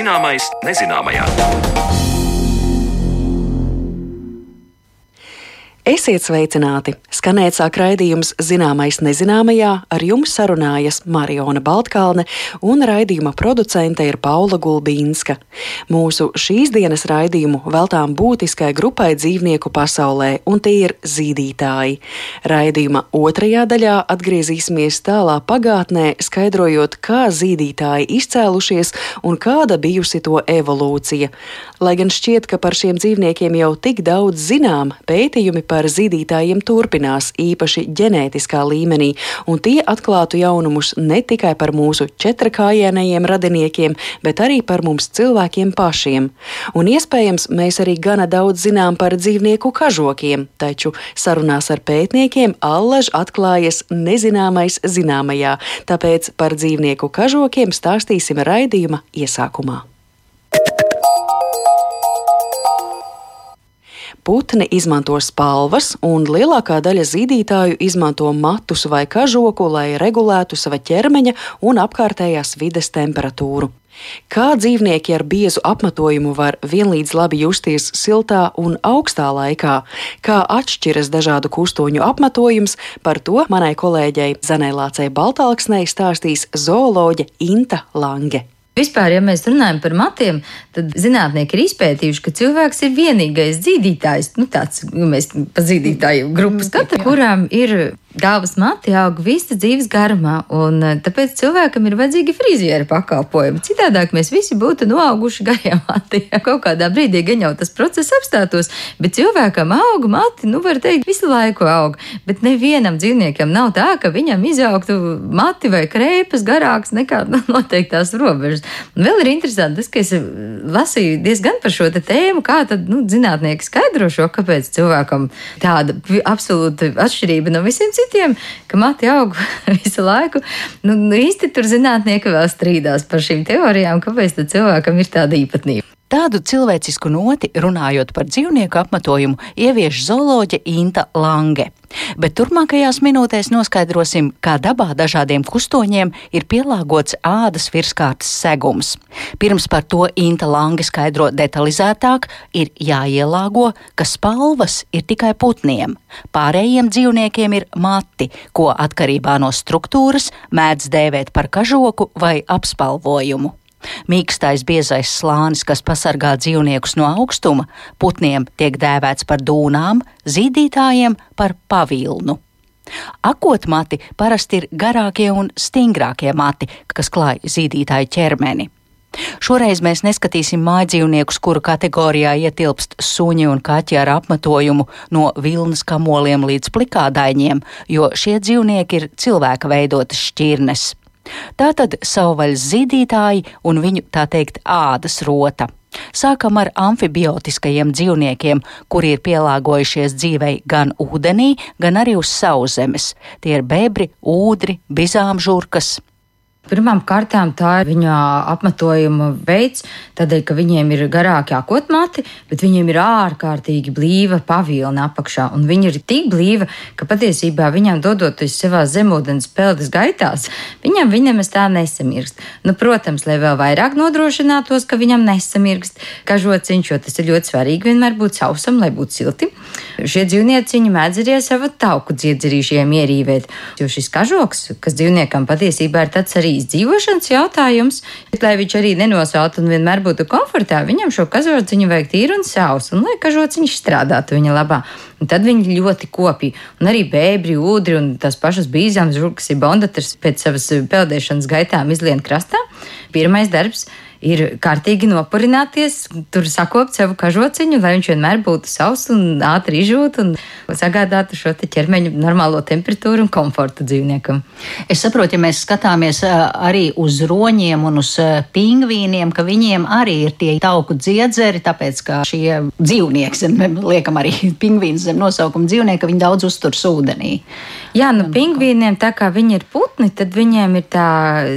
Zināmais nezināmajā. Esiet sveicināti! Skanēt sāk raidījums Zināmais nezināmajā, ar jums sarunājas Mariona Baltkalne un raidījuma producente ir Paula Gulbīnska. Mūsu šīs dienas raidījumu veltām būtiskai grupai dzīvnieku pasaulē, un tie ir zīdītāji. Raidījuma otrajā daļā atgriezīsimies tālā pagātnē, skaidrojot, kā zīdītāji izcēlušies un kāda bijusi to evolūcija. Lai gan šķiet, ka par šiem dzīvniekiem jau tik daudz zinām, pētījumi par zīdītājiem turpinās, īpaši ģenētiskā līmenī, un tie atklātu jaunumus ne tikai par mūsu četrakājienajiem radiniekiem, bet arī par mums cilvēkiem pašiem. Un iespējams, mēs arī gana daudz zinām par dzīvnieku kažokiem, taču sarunās ar pētniekiem allaž atklājas nezināmais zināmajā, tāpēc par dzīvnieku kažokiem stāstīsim raidījuma iesākumā. Putni izmanto spalvas, un lielākā daļa zīdītāju izmanto matus vai kažoku, lai regulētu sava ķermeņa un apkārtējās vides temperatūru. Kā dzīvnieki ar biezu apmetojumu var vienlīdz labi justies siltā un augstā laikā, kā atšķiras dažādu kustoņu apmetojums, par to manai kolēģei Zanēlācei Baltāksnei stāstīs zooloģe Inta Lange. Vispār, ja mēs runājam par matiem, tad zinātnieki ir izpētījuši, ka cilvēks ir vienīgais dzīvotājs, nu tāds mēs pa dzīvotāju grupu skatām, kurām ir Galvas mati aug visu dzīves garumā, un eh, tāpēc cilvēkam ir vajadzīgi friziera pakalpojumi. Citādāk mēs visi būtu noauguši garajā matī. Ja kaut kādā brīdī gan jau tas process apstātos, bet cilvēkam aug mati, nu var teikt, visu laiku aug. Bet nevienam dzīvniekam nav tā, ka viņam izaugtu mati vai krēpes garāks nekā noteiktās robežas. Un vēl ir interesanti tas, ka es lasīju diezgan par šo tēmu, kā tad nu, zinātnieki skaidro šo, kāpēc cilvēkam tāda absolūta atšķirība no visiem citiem, ka mati aug visu laiku. Nu, nu, īsti tur zinātnieki vēl strīdās par šīm teorijām, kāpēc cilvēkam ir tāda īpatnība. Tādu cilvēcisku noti, runājot par dzīvnieku apmetojumu, ievieš zooloģe Inta Lange. Bet turpmākajās minūtēs noskaidrosim, kā dabā dažādiem kustoņiem ir pielāgots ādas virskārtas segums. Pirms par to Inta Lange skaidro detalizētāk, ir jāielāgo, ka spalvas ir tikai putniem. Pārējiem dzīvniekiem ir mati, ko atkarībā no struktūras mēdz dēvēt par kažoku vai apspalvojumu. Mīkstais biezais slānis, kas pasargā dzīvniekus no augstuma, putniem tiek dēvēts par dūnām, zīdītājiem par pavilnu. Akotmati parasti ir garākie un stingrākie mati, kas klāj zīdītāju ķermeni. Šoreiz mēs neskatīsim mājdzīvniekus, kuru kategorijā ietilpst suņi un kaķi ar apmetojumu no vilnas kamoliem līdz plikādaiņiem, jo šie dzīvnieki ir cilvēka veidotas šķirnes. Tātad savvaļas zīdītāji un viņu tā teikt ādas rota. Sākam ar amfibiotiskajiem dzīvniekiem, kuri ir pielāgojušies dzīvei gan ūdenī, gan arī uz sauszemes. Tie ir bebri, ūdri, bizām žurkas. Pirmām kārtām tā ir viņa apmetojuma veids, tādēļ, ka viņiem ir garāki akotmati, bet viņiem ir ārkārtīgi blīva pavilna apakšā. Un viņi ir tik blīva, ka patiesībā viņam dodoties savā zemūdens peldes gaitās, viņam viņa nemaz tā nesamirst. Nu, protams, lai vēl vairāk nodrošinātos, ka viņam nesamirst kažociņš, jo tas ir ļoti svarīgi vienmēr būt sausam, lai būtu silti. Šie dzīvnieciņi mēdz arī savu tauku dziedzerīšiem ierīvēt, jo šis kažoks, kas dzīvniekam patiesībā ir tāds arī arī izdzīvošanas jautājums, bet lai viņš arī nenosautu un vienmēr būtu komfortā, viņam šo kazodziņu vajag tīru un sausu, un lai kažociņš strādātu viņa labā. Un tad viņi ļoti kopīgi. Un arī bēbri, ūdri un tās pašas bīzāmas žurkas ir bondatars pēc savas peldēšanas gaitām izlien krastā. Pirmais darbs ir kārtīgi nopurināties, tur sakopt savu kažociņu, lai viņš vienmēr būtu sauss un ātri izžūt un sagādātu šo ķermeņa normālo temperatūru un komfortu dzīvniekam. Es saprotu, ja mēs skatāmies arī uz roņiem un uz pingvīniem, ka viņiem arī ir tie tauku dziedzeri, tāpēc, ka šie dzīvnieki, zem, liekam arī pingvīns zem nosaukuma dzīvnieki, viņi daudz uzturs ūdenī. Jā, nu, pingvīniem, tā kā viņi ir putni, tad viņiem ir tā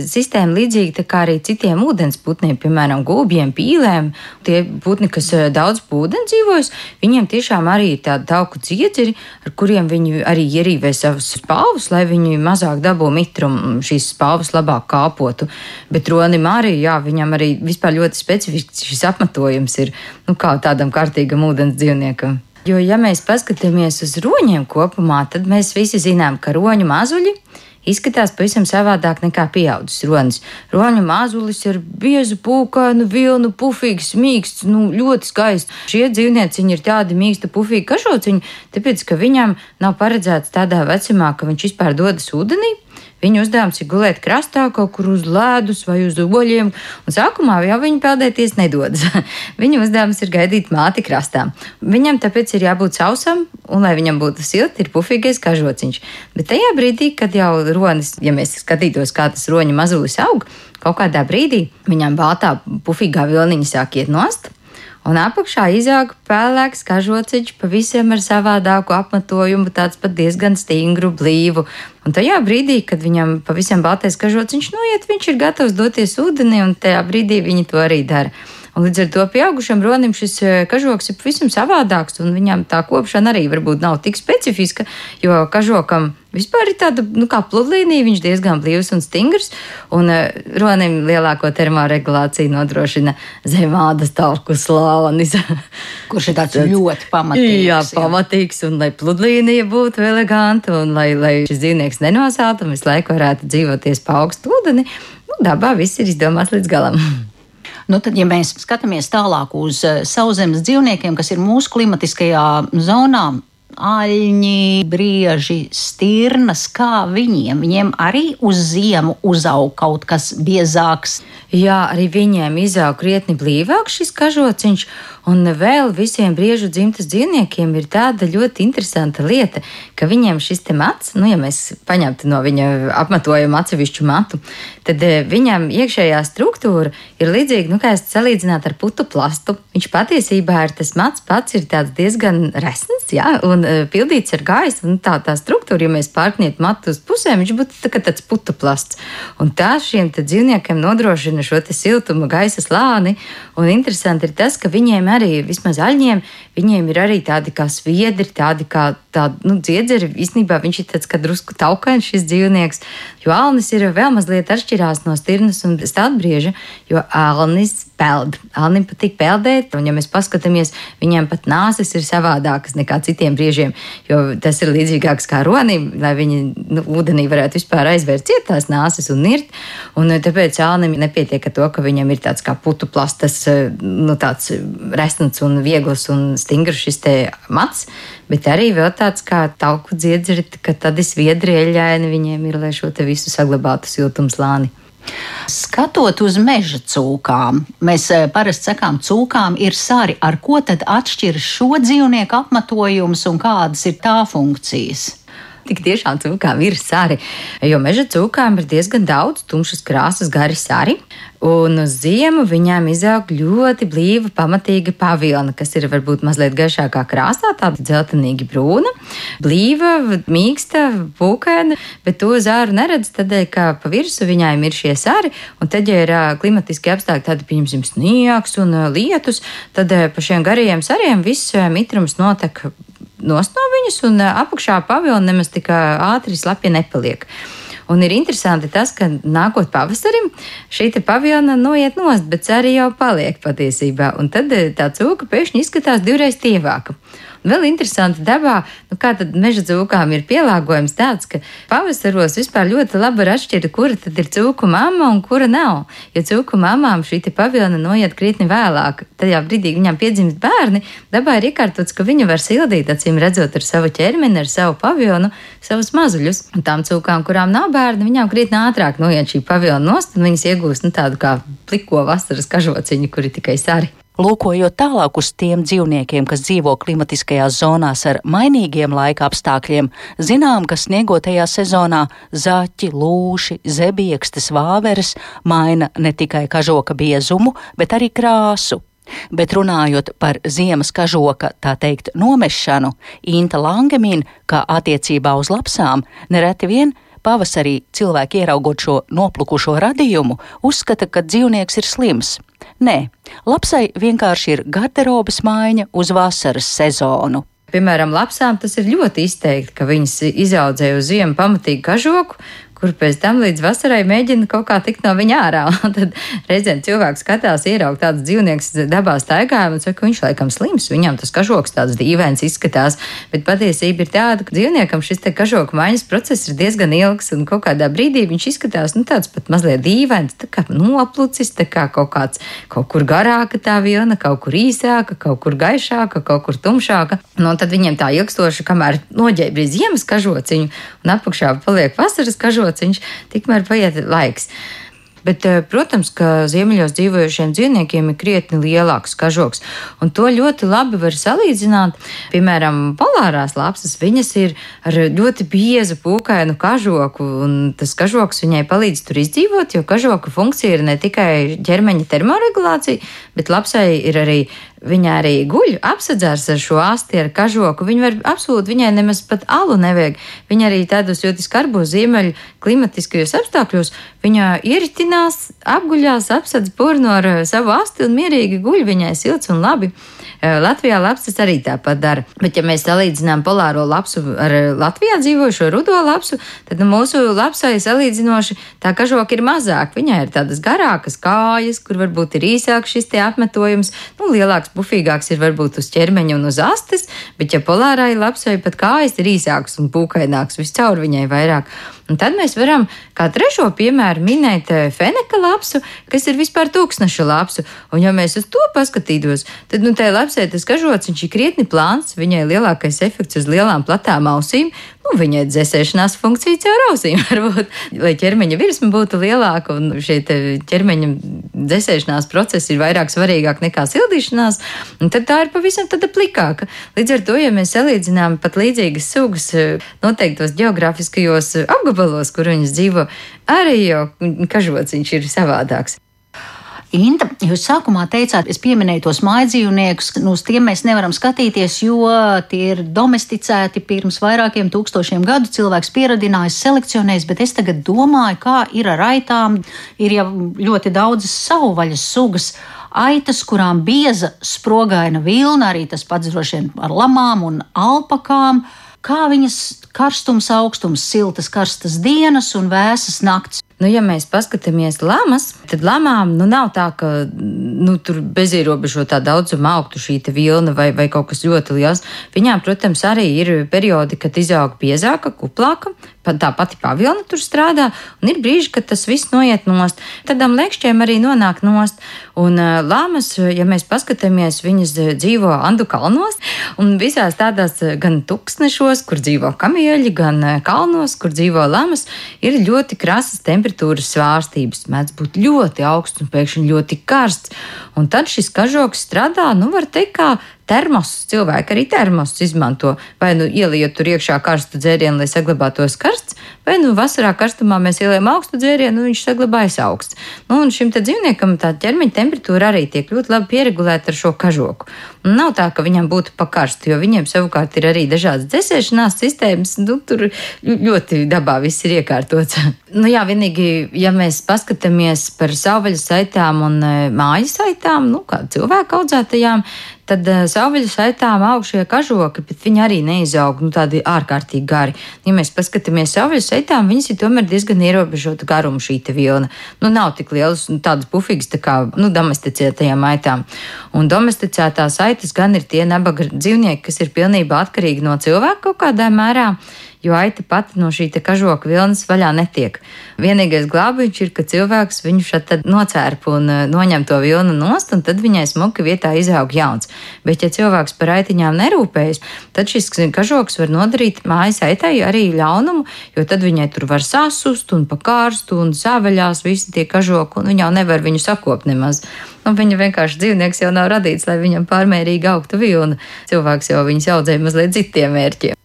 sistēma līdzīga tā arī citiem ūdens putniem, piemēram, gūbjiem, pīlēm. Tie putni, kas eh, daudz ūdens dzīvojas, viņiem tiešām arī ir tādi tauku dziedzeri, ar kuriem viņi arī ierīvē savus spāvus, lai viņi mazāk dabū mitrumu, šīs spāvus labāk kāpotu. Bet ronim arī, jā, viņam arī vispār ļoti specifisks šis apmetojums ir, nu, kā tādam kārtīgam ūdens dzīvniekam. Jo, ja mēs paskatāmies uz roņiem kopumā, tad mēs visi zinām, ka roņu mazuļi izskatās pavisam savādāk nekā pieaugušas ronis. Roņu mazulis ir biezu pūkainu, vilnu, pufīgs, mīksts, nu, ļoti skaists. Šie dzīvnieciņi ir tādi mīksti, pufīgi kažociņi, tāpēc, ka viņam nav paredzēts tādā vecumā, ka viņš vispār dodas ūdenī. Viņa uzdevums ir gulēt krastā kaut kur uz ledus vai uz oļiem, un sākumā jau viņa peldēties nedodas. viņa uzdevums ir gaidīt māti krastā. Viņam tāpēc ir jābūt sausam, un lai viņam būtu silti, ir pufīgais kažociņš. Bet tajā brīdī, kad jau ronis, ja mēs skatītos, kā tas roņa mazulis aug, kaut kādā brīdī viņam baltā pufīgā vilniņa sāk iet nost un apakšā izaug pelēks kažociņš, pavisam ar savādāku apmetojumu, tāds pat diezgan stingru, blīvu. Un tajā brīdī, kad viņam pavisam baltais kažociņš noiet, viņš ir gatavs doties ūdenī, un tajā brīdī viņi to arī dara. Un līdz ar to pieaugušam ronim šis e, kažoks ir pavisam savādāks, un viņam tā kopšana arī varbūt nav tik specifiska, jo kažokam vispār ir tāda nu, kā pludlīnija, viņš diezgan blīvs un stingrs, un uh, ronim lielāko termoregulāciju nodrošina zemādas tauku slānis. Kurš ir tāds ļoti pamatīgs. Jā, pamatīgs, un lai pludlīnija būtu eleganta, un lai, lai šis dzīvnieks nenosātu un visu laiku varētu dzīvoties pa augstu ūdeni, nu, dabā viss ir izdomāts līdz galam. Nu, tad, ja mēs skatāmies tālāk uz eh, sauszemes dzīvniekiem, kas ir mūsu klimatiskajā zonā, aļņi, brieži, stirnas, kā viņiem? Viņiem arī uz ziemu uzaug kaut kas biezāks. Jā, arī viņiem izaug krietni blīvāks šis kažociņš, un vēl visiem briežu dzimtas dzīvniekiem ir tāda ļoti interesanta lieta, ka viņiem šis te mats, nu, ja mēs paņemtu no viņa apmetojuma atsevišķu matu, tad eh, viņam iekšējā struktūra ir līdzīga, nu, kā es salīdzinātu ar putu plastu. Viņš patiesībā ir tas mats pats ir tāds diezgan resns, jā, un uh, pildīts ar gaisu, un tā, tā struktūra, ja mēs pārknietu matu uz pusēm, viņš būtu tā, tāds putu plasts. Un tā šiem dzīvniekiem nodrošina šo siltuma gaisa slāni. Un interesanti ir tas, ka viņiem arī, vismaz aļņiem, viņiem ir arī tādi kā sviedri, tādi kā tādi, nu, dziedzeri. Īsnībā viņš ir tāds kā drusku taukains šis dzīvnieks, jo alnis ir vēl mazliet atšķirās no stirnas un stāvbrieža, jo alnis peld. Alnim patīk peldēt, un ja mēs paskatāmies, viņiem pat nāses ir savādākas nekā citiem briežiem, jo tas ir līdzīgāks kā ronim, lai viņi nu, ūdenī varētu vispār aizvērt cietās nāses un nirt. Un tāpēc alnim nepietiek ar to, ka viņam ir tāds kā putu plastas, nu, tāds resns un viegls un stingrs šis te mats, bet arī vēl tāds kā tauku dziedzeri, ka tad ir sviedri eļļaini viņiem ir, lai šo te visu saglabātu siltumslāni. Skatot uz meža cūkām, mēs eh, parasti sakām, cūkām ir sari. Ar ko tad atšķiras šo dzīvnieku apmetojums un kādas ir tā funkcijas? Tik tiešām cūkām ir sari, jo meža cūkām ir diezgan daudz tumšas krāsas, gari sari. Un uz ziemu viņām izaug ļoti blīva, pamatīga pavilna, kas ir varbūt mazliet gaišākā krāsā, tāda dzeltenīgi brūna, blīva, mīksta, pūkaina, bet to zāru neredz tādēļ, ka pa virsmu viņām ir šie sari, un tad, ja ir klimatiski apstākļi, tādi, pieņemsim, sniegs un lietus, tad pa šiem garajiem sariem viss mitrums notek nost no viņas, un apakšā pavilna nemaz tik ātri slapja nepaliek. Un ir interesanti tas, ka nākot pavasarim šī pavilna noiet nost, bet arī jau paliek patiesībā. Un tad tā cūka pēkšņi izskatās divreiz tievāka. Vēl interesanti dabā, nu kā tad meža cūkām ir pielāgojums tāds, ka pavasaros vispār ļoti labi var atšķirt, kura tad ir cūku mamma un kura nav. Jo cūku mamām šī pavilna noiet krietni vēlāk. Tajā brīdī, viņām piedzimst bērni, dabā ir iekārtots, ka viņa var sildīt, acīm redzot, ar savu ķermeni, ar savu pavilnu, savus mazuļus. Un tām cūkām, kurām nav bērni, viņām krietni ātrāk noiet šī pavilna nost, un viņas iegūst nu, tādu kā pliko vasaras kažociņu, kuri tikai sari. Lūkojot tālāk uz tiem dzīvniekiem, kas dzīvo klimatiskajās zonās ar mainīgiem laika apstākļiem, zinām, ka sniegotajā sezonā zaķi, lūši, zebiekstes, vāveres maina ne tikai kažoka biezumu, bet arī krāsu. Bet runājot par ziemas kažoka, tā teikt, nomešanu, Inta Langemīna, kā attiecībā uz lapsām, nereti vien pavasarī cilvēki ieraugot šo noplukušo radījumu, uzskata, ka dzīvnieks ir slims. Nē, lapsai vienkārši ir garderobes maiņa uz vasaras sezonu. Piemēram, lapsām tas ir ļoti izteikti, ka viņas izaudzēja uz ziemu pamatīgi kažoku, kur pēc tam līdz vasarai mēģina kaut kā tikt no viņa ārā. Un tad reizēm cilvēks skatās, ieraug tāds dzīvnieks dabā staigā un saka, ka viņš laikam slims, viņam tas kažoks tāds dīvains izskatās, bet patiesība ir tāda, ka dzīvniekam šis te kažoka maiņas process ir diezgan ilgs un kaut kādā brīdī viņš izskatās, nu tāds pat mazliet dīvains, tā kā noplucis, tā kā kaut kāds, kaut kur garāka tā vilna, kaut kur īsāka, kaut kur gaišāka, kaut kur tumšāka. Nu, tad viņiem tā ilgstoši, kamēr noģērbj ziemas kažociņu un apakšā paliek vasaras kažociņu, ierociņš, tikmēr paiet laiks. Bet, eh, protams, ka ziemeļos dzīvojošiem dzīvniekiem ir krietni lielāks kažoks, un to ļoti labi var salīdzināt. Piemēram, polārās lapsas, viņas ir ar ļoti biezu pūkainu kažoku, un tas kažoks viņai palīdz tur izdzīvot, jo kažoka funkcija ir ne tikai ķermeņa termoregulācija, bet lapsai ir arī Viņa arī guļ, apsedzās ar šo asti, ar kažoku. Viņa var absolūti, viņai nemaz pat alu nevajag. Viņa arī tādos ļoti skarbos ziemeļu klimatiskajos apstākļos, viņa ieritinās, apguļās, apsedz purnu ar savu asti un mierīgi guļ. Viņai silts un labi. Latvijā lapsas arī tāpat dara. Bet, ja mēs salīdzinām polāro lapsu ar Latvijā dzīvojošo rudo lapsu, tad nu, mūsu lapsai salīdzinoši tā kažoka ir mazāk. Viņai ir tādas garākas kājas, kur varbūt ir īsāks šis te apmetojums, nu, lielāks, bufīgāks ir varbūt uz ķermeņa un uz astes, bet, ja polārai lapsai pat kājas ir īsākas un pūkaināks, viscaur viņai vairāk. Un tad mēs varam kā trešo piemēru minēt eh, feneka lapsu, kas ir vispār tūkstneša lapsu. Un, ja mēs uz to paskatītos, tad nu, tai lapsē tas kažots ir krietni plāns, viņai lielākais efekts uz lielām platām ausīm, nu, viņai dzēsēšanās funkcija caur ausīm varbūt, lai ķermeņa virsma būtu lielāka un šie ķermeņa dzēsēšanās procesi ir vairāk svarīgāk nekā sildīšanās, tad tā ir pavisam tāda plikāka. Līdz ar to, ja mēs salīdzinām pat līdzīgas sugas eh, noteiktos geogrāfiskajos apgabalos, kur viņas dzīvo, arī jau kažociņš ir savādāks. Inta, jūs sākumā teicāt, es pieminēju tos mājdzīvniekus, nu, uz tiem mēs nevaram skatīties, jo tie ir domesticēti pirms vairākiem tūkstošiem gadu. Cilvēks pieradinājis, selekcionējis, bet es tagad domāju, kā ir ar aitām. Ir jau ļoti daudzas savvaļas sugas. Aitas, kurām bieza, sprogaina vilna, arī tas pats droši vien ar lamām un alpakām. Kā viņas karstums, augstums, siltas, karstas dienas un vēsas naktis. Nu, ja mēs paskatāmies lamas, tad lamām nu, nav tā, ka nu, tur bezierobežotā daudzumā augtu šī vilna vai, vai kaut kas ļoti liels. Viņām, protams, arī ir periodi, kad izaug biezāka, kuplāka, tā pati pavilna tur strādā, un ir brīži, kad tas viss noiet nost. Tādām lekšķiem arī nonāk nost. Un lamas, ja mēs paskatāmies, viņas dzīvo Andu kalnos, un visās tādās gan tuksnešos, kur dzīvo kamieļi, gan kalnos, kur dzīvo lamas, ir ļoti krasas temperatūras svārstības mēdz būt ļoti augsts un pēkšņi ļoti karsts. Un tad šis kažoks strādā, nu, var teikt, kā termosus. Cilvēki arī termosus izmanto. Vai nu ieliet tur iekšā karstu dzērienu, lai saglabātos karsts, vai nu vasarā karstumā mēs ieliekam augstu dzērienu, un viņš saglabājas augsts. Nu, un šim dzīvniekam tā ķermeņa temperatūra arī tiek ļoti labi pieregulēta ar šo kažoku. Un nav tā, ka viņam būtu pakarstu, jo viņiem savukārt ir arī dažādas dzēsēšanās sistēmas. Nu, tur ļoti dabā viss ir iekārtots. nu, jā, vienīgi, ja mēs paskatāmies par savvaļas saitām un e, mājas saitām, nu, kā cilvēku audzētajām, Tad uh, savvaļas saitām augšie kažoki, bet viņi arī neizaug nu, tādi ārkārtīgi gari. Ja mēs paskatāmies savvaļas saitām, viņas ir tomēr diezgan ierobežota garuma šī vilna. Nu, nav tik lielas, nu, tādas pufīgas tā kā nu, domesticētajām aitām. Un domesticētās aitas gan ir tie nabaga dzīvnieki, kas ir pilnībā atkarīgi no cilvēka kaut kādā mērā jo aita pati no šī kažoka vilnas vaļā netiek. Vienīgais glābiņš ir, ka cilvēks viņu šeit nocērp un eh, noņem to vilnu nost, un tad viņai smuka vietā izaug jauns. Bet, ja cilvēks par aitiņām nerūpējas, tad šis kažoks var nodarīt mājas aitai arī ļaunumu, jo tad viņai tur var sasust un pakārst un sāveļās visi tie kažoki, un viņa jau nevar viņu sakopt nemaz. Nu, viņa vienkārši dzīvnieks jau nav radīts, lai viņam pārmērīgi augtu vilna. Cilvēks jau viņus audzēja mazliet citiem mērķiem.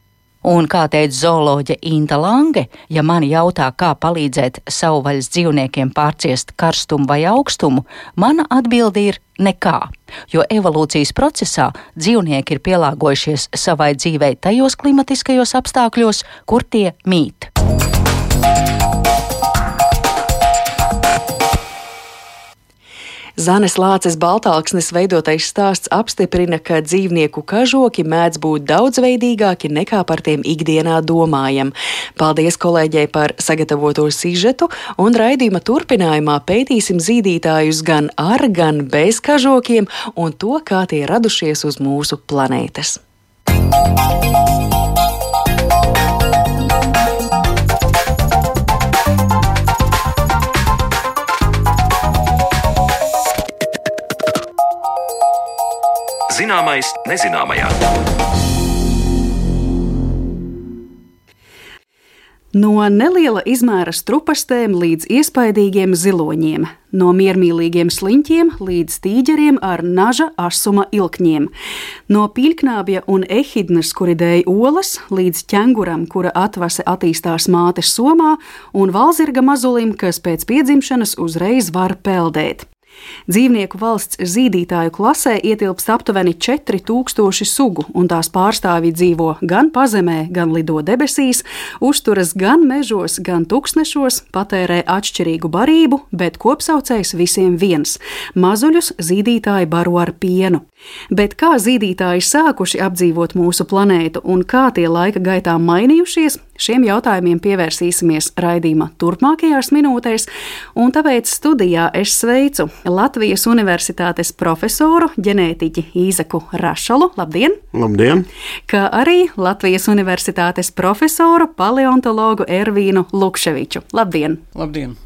Un kā teica zooloģe Inta Lange, ja mani jautā, kā palīdzēt savvaļas dzīvniekiem pārciest karstumu vai augstumu, mana atbilde ir nekā, jo evolūcijas procesā dzīvnieki ir pielāgojušies savai dzīvei tajos klimatiskajos apstākļos, kur tie mīt. Zanes Lāces Baltāksnes veidotais stāsts apstiprina, ka dzīvnieku kažoki mēdz būt daudzveidīgāki nekā par tiem ikdienā domājam. Paldies kolēģei par sagatavoto sižetu, un raidījuma turpinājumā pētīsim zīdītājus gan ar, gan bez kažokiem un to, kā tie radušies uz mūsu planētas. Música Zināmais nezināmajā. No neliela izmēra strupastēm līdz iespaidīgiem ziloņiem, no miermīlīgiem sliņķiem līdz tīģeriem ar naža asuma ilkņiem, no pīļknābja un ehidnas, kuri dēja olas, līdz ķenguram, kura atvase attīstās mātes somā, un valzirga mazulim, kas pēc piedzimšanas uzreiz var peldēt. Dzīvnieku valsts zīdītāju klasē ietilpst aptuveni 4000 sugu, un tās pārstāvji dzīvo gan pazemē, gan lido debesīs, uzturas gan mežos, gan tūkstnešos, patērē atšķirīgu barību, bet kopsaucējs visiem viens - mazuļus zīdītāji baro ar pienu. Bet kā zīdītāji sākuši apdzīvot mūsu planētu un kā tie laika gaitā mainījušies, šiem jautājumiem pievērsīsimies raidījuma turpmākajās minūtēs, un tāpēc studijā es sveicu Latvijas Universitātes profesoru ģenētiķi Īzaku Rašalu. Labdien! Labdien! Kā arī Latvijas Universitātes profesoru paleontologu Ervīnu Lukševiču. Labdien! Labdien!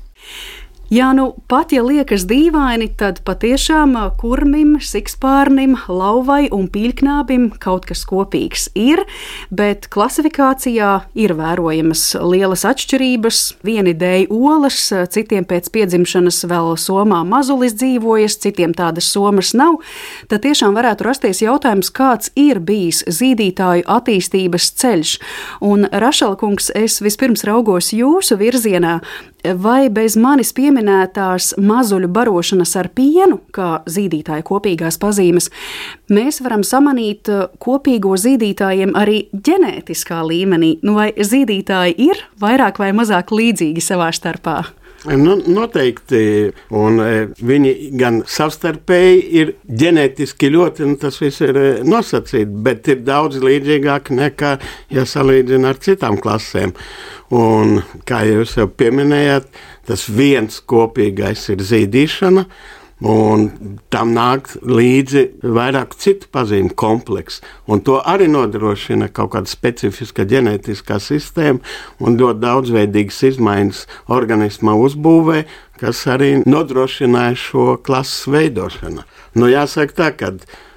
Jā, nu pat ja liekas dīvaini, tad patiešām kurmim, sikspārnim, lauvai un pīļknābim kaut kas kopīgs ir, bet klasifikācijā ir vērojamas lielas atšķirības. Vieni dēļ olas, citiem pēc piedzimšanas vēl somā mazulis dzīvojas, citiem tādas somas nav. Tad tiešām varētu rasties jautājums, kāds ir bijis zīdītāju attīstības ceļš. Un Rašalkungs, es vispirms raugos jūsu virzienā, vai bez manis pieminētās mazuļu barošanas ar pienu, kā zīdītāja kopīgās pazīmes, mēs varam samanīt uh, kopīgo zīdītājiem arī ģenētiskā līmenī. Nu, vai zīdītāji ir vairāk vai mazāk līdzīgi savā starpā? Nu, noteikti, un e, viņi gan savstarpēji ir ģenētiski ļoti, nu, tas viss ir e, nosacīts, bet ir daudz līdzīgāk nekā, ja salīdzina ar citām klasēm. Un, kā jūs jau pieminējāt, tas viens kopīgais ir zīdīšana. Un tam nāk līdzi vairāk citu pazīmu kompleksu. To arī nodrošina kaut kāda specifiska ģenētiskā sistēma un ļoti daudzveidīgas izmaiņas organismā uzbūvē, kas arī nodrošināja šo klases veidošanu. Nu, jāsaka tā, ka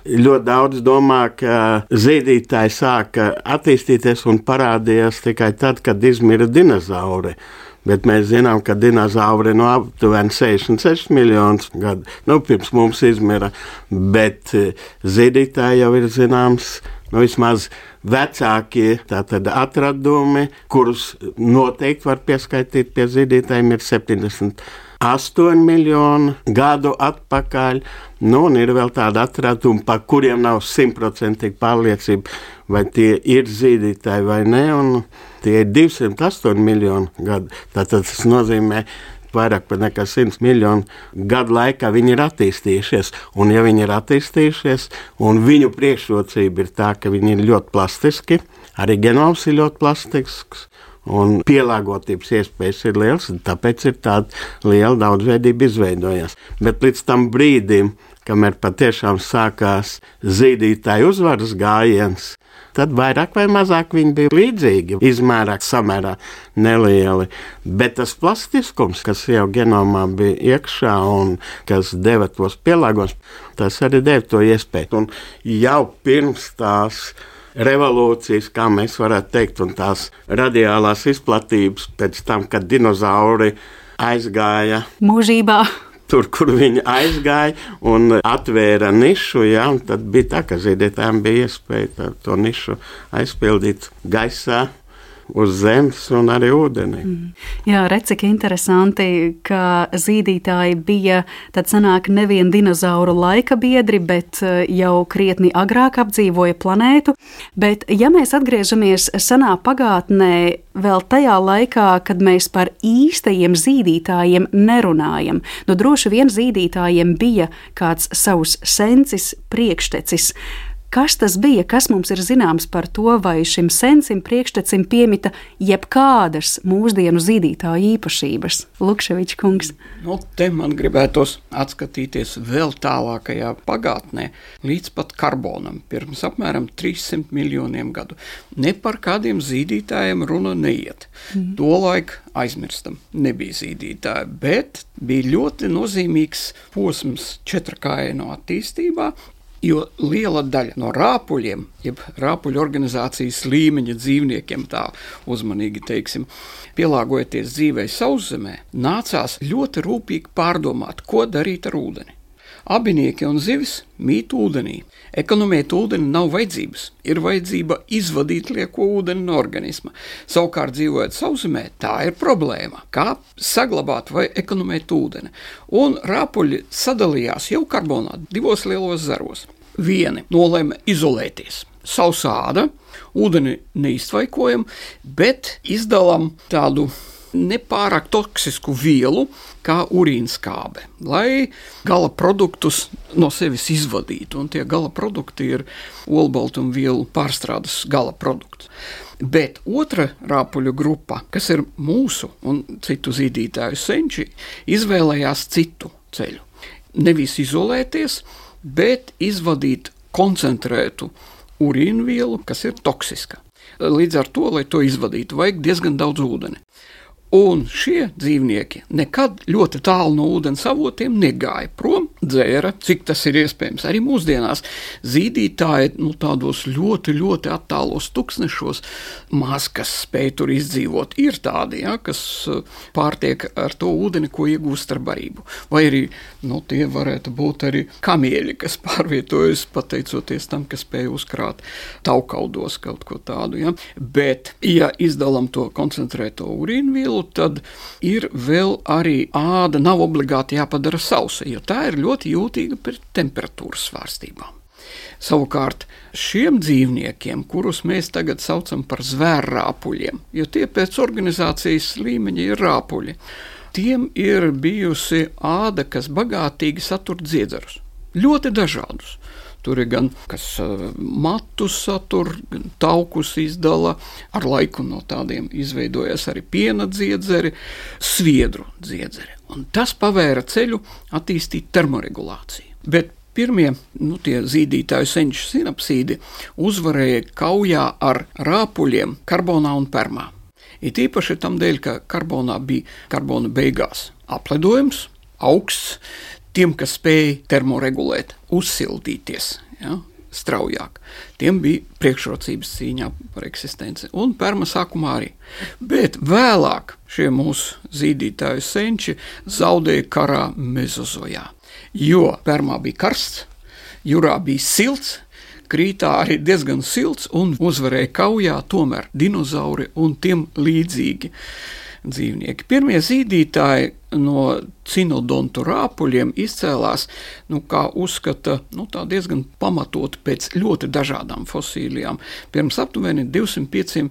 ļoti daudz domā, ka zīdītāji sāka attīstīties un parādījās tikai tad, kad izmira dinozauri. Bet mēs zinām, ka dinozauri no aptuveni 66 miljonus gadu nu, pirms mums izmira. Bet eh, zīdītāji jau ir zināms, nu, vismaz vecākie atradumi, kurus noteikti var pieskaitīt pie zīdītājiem, ir 70. 8 miljonu gadu atpakaļ. Nu, un ir vēl tādi atradumi, par kuriem nav simtprocentīgi pārliecība, vai tie ir zīdītāji vai nē. Tie ir 208 miljoni gadu. Tātad tas nozīmē, vairāk nekā 100 miljonu gadu laikā viņi ir attīstījušies. Un, ja viņi ir attīstījušies, un viņu priekšrocība ir tā, ka viņi ir ļoti plastiski, arī genoms ir ļoti plastisks, un pielāgotības iespējas ir liels, tāpēc ir tāda liela daudzveidība izveidojusies. Bet līdz tam brīdim, kamēr patiešām sākās zīdītāju uzvaras gājiens, tad vairāk vai mazāk viņi bija līdzīgi, izmērā samērā nelieli. Bet tas plastiskums, kas jau genomā bija iekšā un kas deva tos pielāgojumus, tas arī deva to iespēju. Un jau pirms tās revolūcijas, kā mēs varētu teikt, un tās radiālās izplatības pēc tam, kad dinozauri aizgāja mūžībā. Tur, kur viņi aizgāja un atvēra nišu. Ja, un tad bija tā, ka zīdētājiem bija iespēja to nišu aizpildīt gaisā uz zemes un arī ūdenī. Mm. Jā, redz, cik interesanti, ka zīdītāji bija tad sanāk nevien dinozauru laika biedri, bet eh, jau krietni agrāk apdzīvoja planētu. Bet, ja mēs atgriežamies senā pagātnē, vēl tajā laikā, kad mēs par īstajiem zīdītājiem nerunājam, nu droši vien zīdītājiem bija kāds savs sensis priekštecis. Kas tas bija, kas mums ir zināms par to, vai šim sensim priekštecim piemita jebkādas mūsdienu zīdītāju īpašības? Lukševičs kungs. Nu, te man gribētos atskatīties vēl tālākajā pagātnē, līdz pat karbonam, pirms apmēram 300 miljoniem gadu. Ne par kādiem zīdītājiem runa neiet. Mm. Tolaik aizmirstam, nebija zīdītāji, bet bija ļoti nozīmīgs posms četrkājienu attīstībā, Jo liela daļa no rāpuļiem, jeb rāpuļu organizācijas līmeņa dzīvniekiem, tā uzmanīgi teiksim, pielāgojoties dzīvei sauszemē, nācās ļoti rūpīgi pārdomāt, ko darīt ar ūdeni. Abinieki un zivis mīt ūdenī. Ekonomēt ūdeni nav vajadzības. Ir vajadzība izvadīt lieko ūdeni no organisma. Savukārt, dzīvojot sauszemē, tā ir problēma. Kā saglabāt vai ekonomēt ūdeni? Un rāpuļi sadalījās jau karbonā divos lielos zaros. Vieni nolēma izolēties. Sausāda, ūdeni neiztvaikojam, bet izdalām tādu nepārāk toksisku vielu, kā urīnskābe, lai gala produktus no sevis izvadītu. Un tie gala produkti ir olbaltumvielu pārstrādes gala produkts. Bet otra rāpuļu grupa, kas ir mūsu un citu zīdītāju senči, izvēlējās citu ceļu. Nevis izolēties, bet izvadīt koncentrētu urīnvielu, kas ir toksiska. Līdz ar to, lai to izvadītu, vajag diezgan daudz ūdeni. Un šie dzīvnieki nekad ļoti tālu no ūdens avotiem negāja prom, dzēra, cik tas ir iespējams. Arī mūsdienās zīdītāji nu, tādos ļoti, ļoti attālos tūkstošos maz kas spēj tur izdzīvot. Ir tādi, ja, kas uh, pārtiek ar to ūdeni, ko iegūst ar barību. Vai arī nu, tie varētu būt arī kamieļi, kas pārvietojas pateicoties tam, ka spēj uzkrāt taukaudos kaut ko tādu. Ja. Bet, ja izdalām to koncentrēto urīnvielu, tad ir vēl arī āda nav obligāti jāpadara sausa, jo tā ir ļoti jūtīga pret temperatūras svārstībām. Savukārt šiem dzīvniekiem, kurus mēs tagad saucam par zvērrāpuļiem, jo tie pēc organizācijas līmeņa ir rāpuļi, tiem ir bijusi āda, kas bagātīgi satur dziedzerus. Ļoti dažādus. Tur ir gan kas matus satur, gan taukus izdala. Ar laiku no tādiem izveidojas arī piena dziedzeri, sviedru dziedzeri. Un tas pavēra ceļu attīstīt termoregulāciju. Bet Pirmie nu, zīdītāju senču sinapsīdi uzvarēja kaujā ar rāpuļiem, karbonā un permā. It īpaši tam dēļ, ka karbonā bija karbona beigās apledojums, augsts, tiem, kas spēja termoregulēt, uzsildīties ja, straujāk, tiem bija priekšrocības cīņā par eksistenci. Un perma sākumā arī. Bet vēlāk šie mūsu zīdītāju senči zaudēja karā mezozojā. Jo permā bija karsts, jūrā bija silts, krītā arī diezgan silts un uzvarēja kaujā tomēr dinozauri un tiem līdzīgi dzīvnieki. Pirmie zīdītāji no cinodontu rāpuļiem izcēlās, nu, kā uzskata, nu, diezgan pamatot pēc ļoti dažādām fosīlijām, pirms aptuveni 205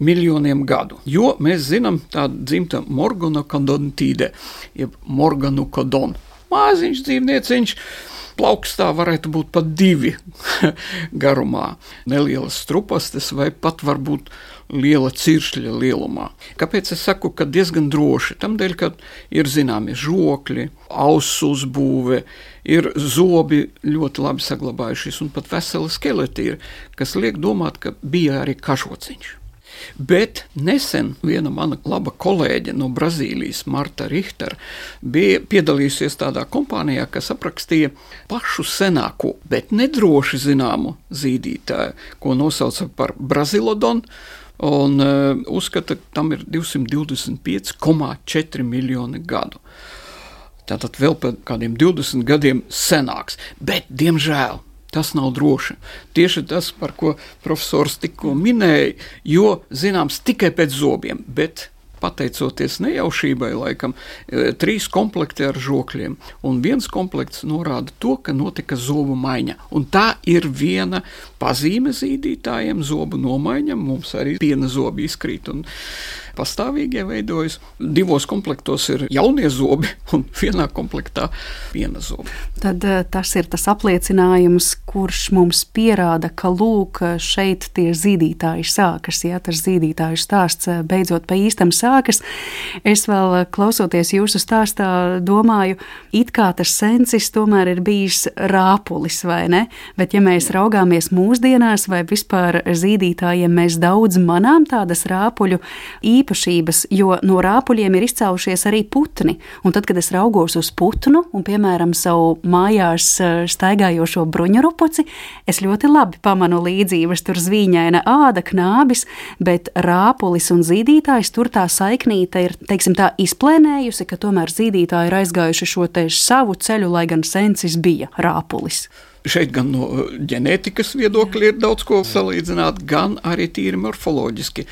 miljoniem gadu. Jo mēs zinām tādu dzimta morganokadontīde, jeb morganukodon. Māziņš dzīvnieciņš, plaukstā varētu būt pat divi garumā, nelielas strupastes vai pat varbūt liela ciršļa lielumā. Kāpēc es saku, ka diezgan droši? Tādēļ, ka ir zināmi žokļi, ausu uzbūve, ir zobi ļoti labi saglabājušies, un pat vesela skeleti ir, kas liek domāt, ka bija arī kažociņš. Bet nesen viena mana laba kolēģe no Brazīlijas, Marta Richtera, bija piedalījusies tādā kompānijā, kas aprakstīja pašu senāko, bet nedroši zināmu zīdītāju, ko nosauca par Brazilodonu. Un uh, uzskata, ka tam ir 225,4 miljoni gadu. Tātad vēl pēc kādiem 20 gadiem senāks. Bet, diemžēl, tas nav droši. Tieši tas, par ko profesors tikko minēja, jo zināms tikai pēc zobiem. Bet pateicoties nejaušībai, laikam, e, trīs komplekti ar žokļiem. Un viens komplekts norāda to, ka notika zobu maiņa. Un tā ir viena pazīme zīdītājiem, zobu nomaiņam. Mums arī piena zobi izkrīt. Un, pastāvīgie veidojas. Divos komplektos ir jaunie zobi un vienā komplektā viena zoba. Tad eh, tas ir tas apliecinājums, kurš mums pierāda, ka lūk, šeit tie zīdītāji sākas. Ja tas zīdītāju stāsts eh, beidzot pa īstam sākas, es vēl eh, klausoties jūsu stāstā, domāju, it kā tas sensis tomēr ir bijis rāpulis, vai ne? Bet ja mēs raugāmies mūsdienās vai vispār zīdītājiem, mēs daudz manām tādas rāpuļu īpašības jo no rāpuļiem ir izcēlušies arī putni. Un tad, kad es raugos uz putnu un, piemēram, savu mājās eh, staigājošo bruņurupuci, es ļoti labi pamanu līdzības. Tur zvīņaina āda, knābis, bet rāpulis un zīdītājs tur tā saiknīte ir, teiksim, tā izplēnējusi, ka tomēr zīdītāji ir aizgājuši šo savu ceļu, lai gan sensis bija rāpulis. Šeit gan no ģenētikas viedokļa ir daudz ko salīdzināt, gan arī tīri morfoloģiski.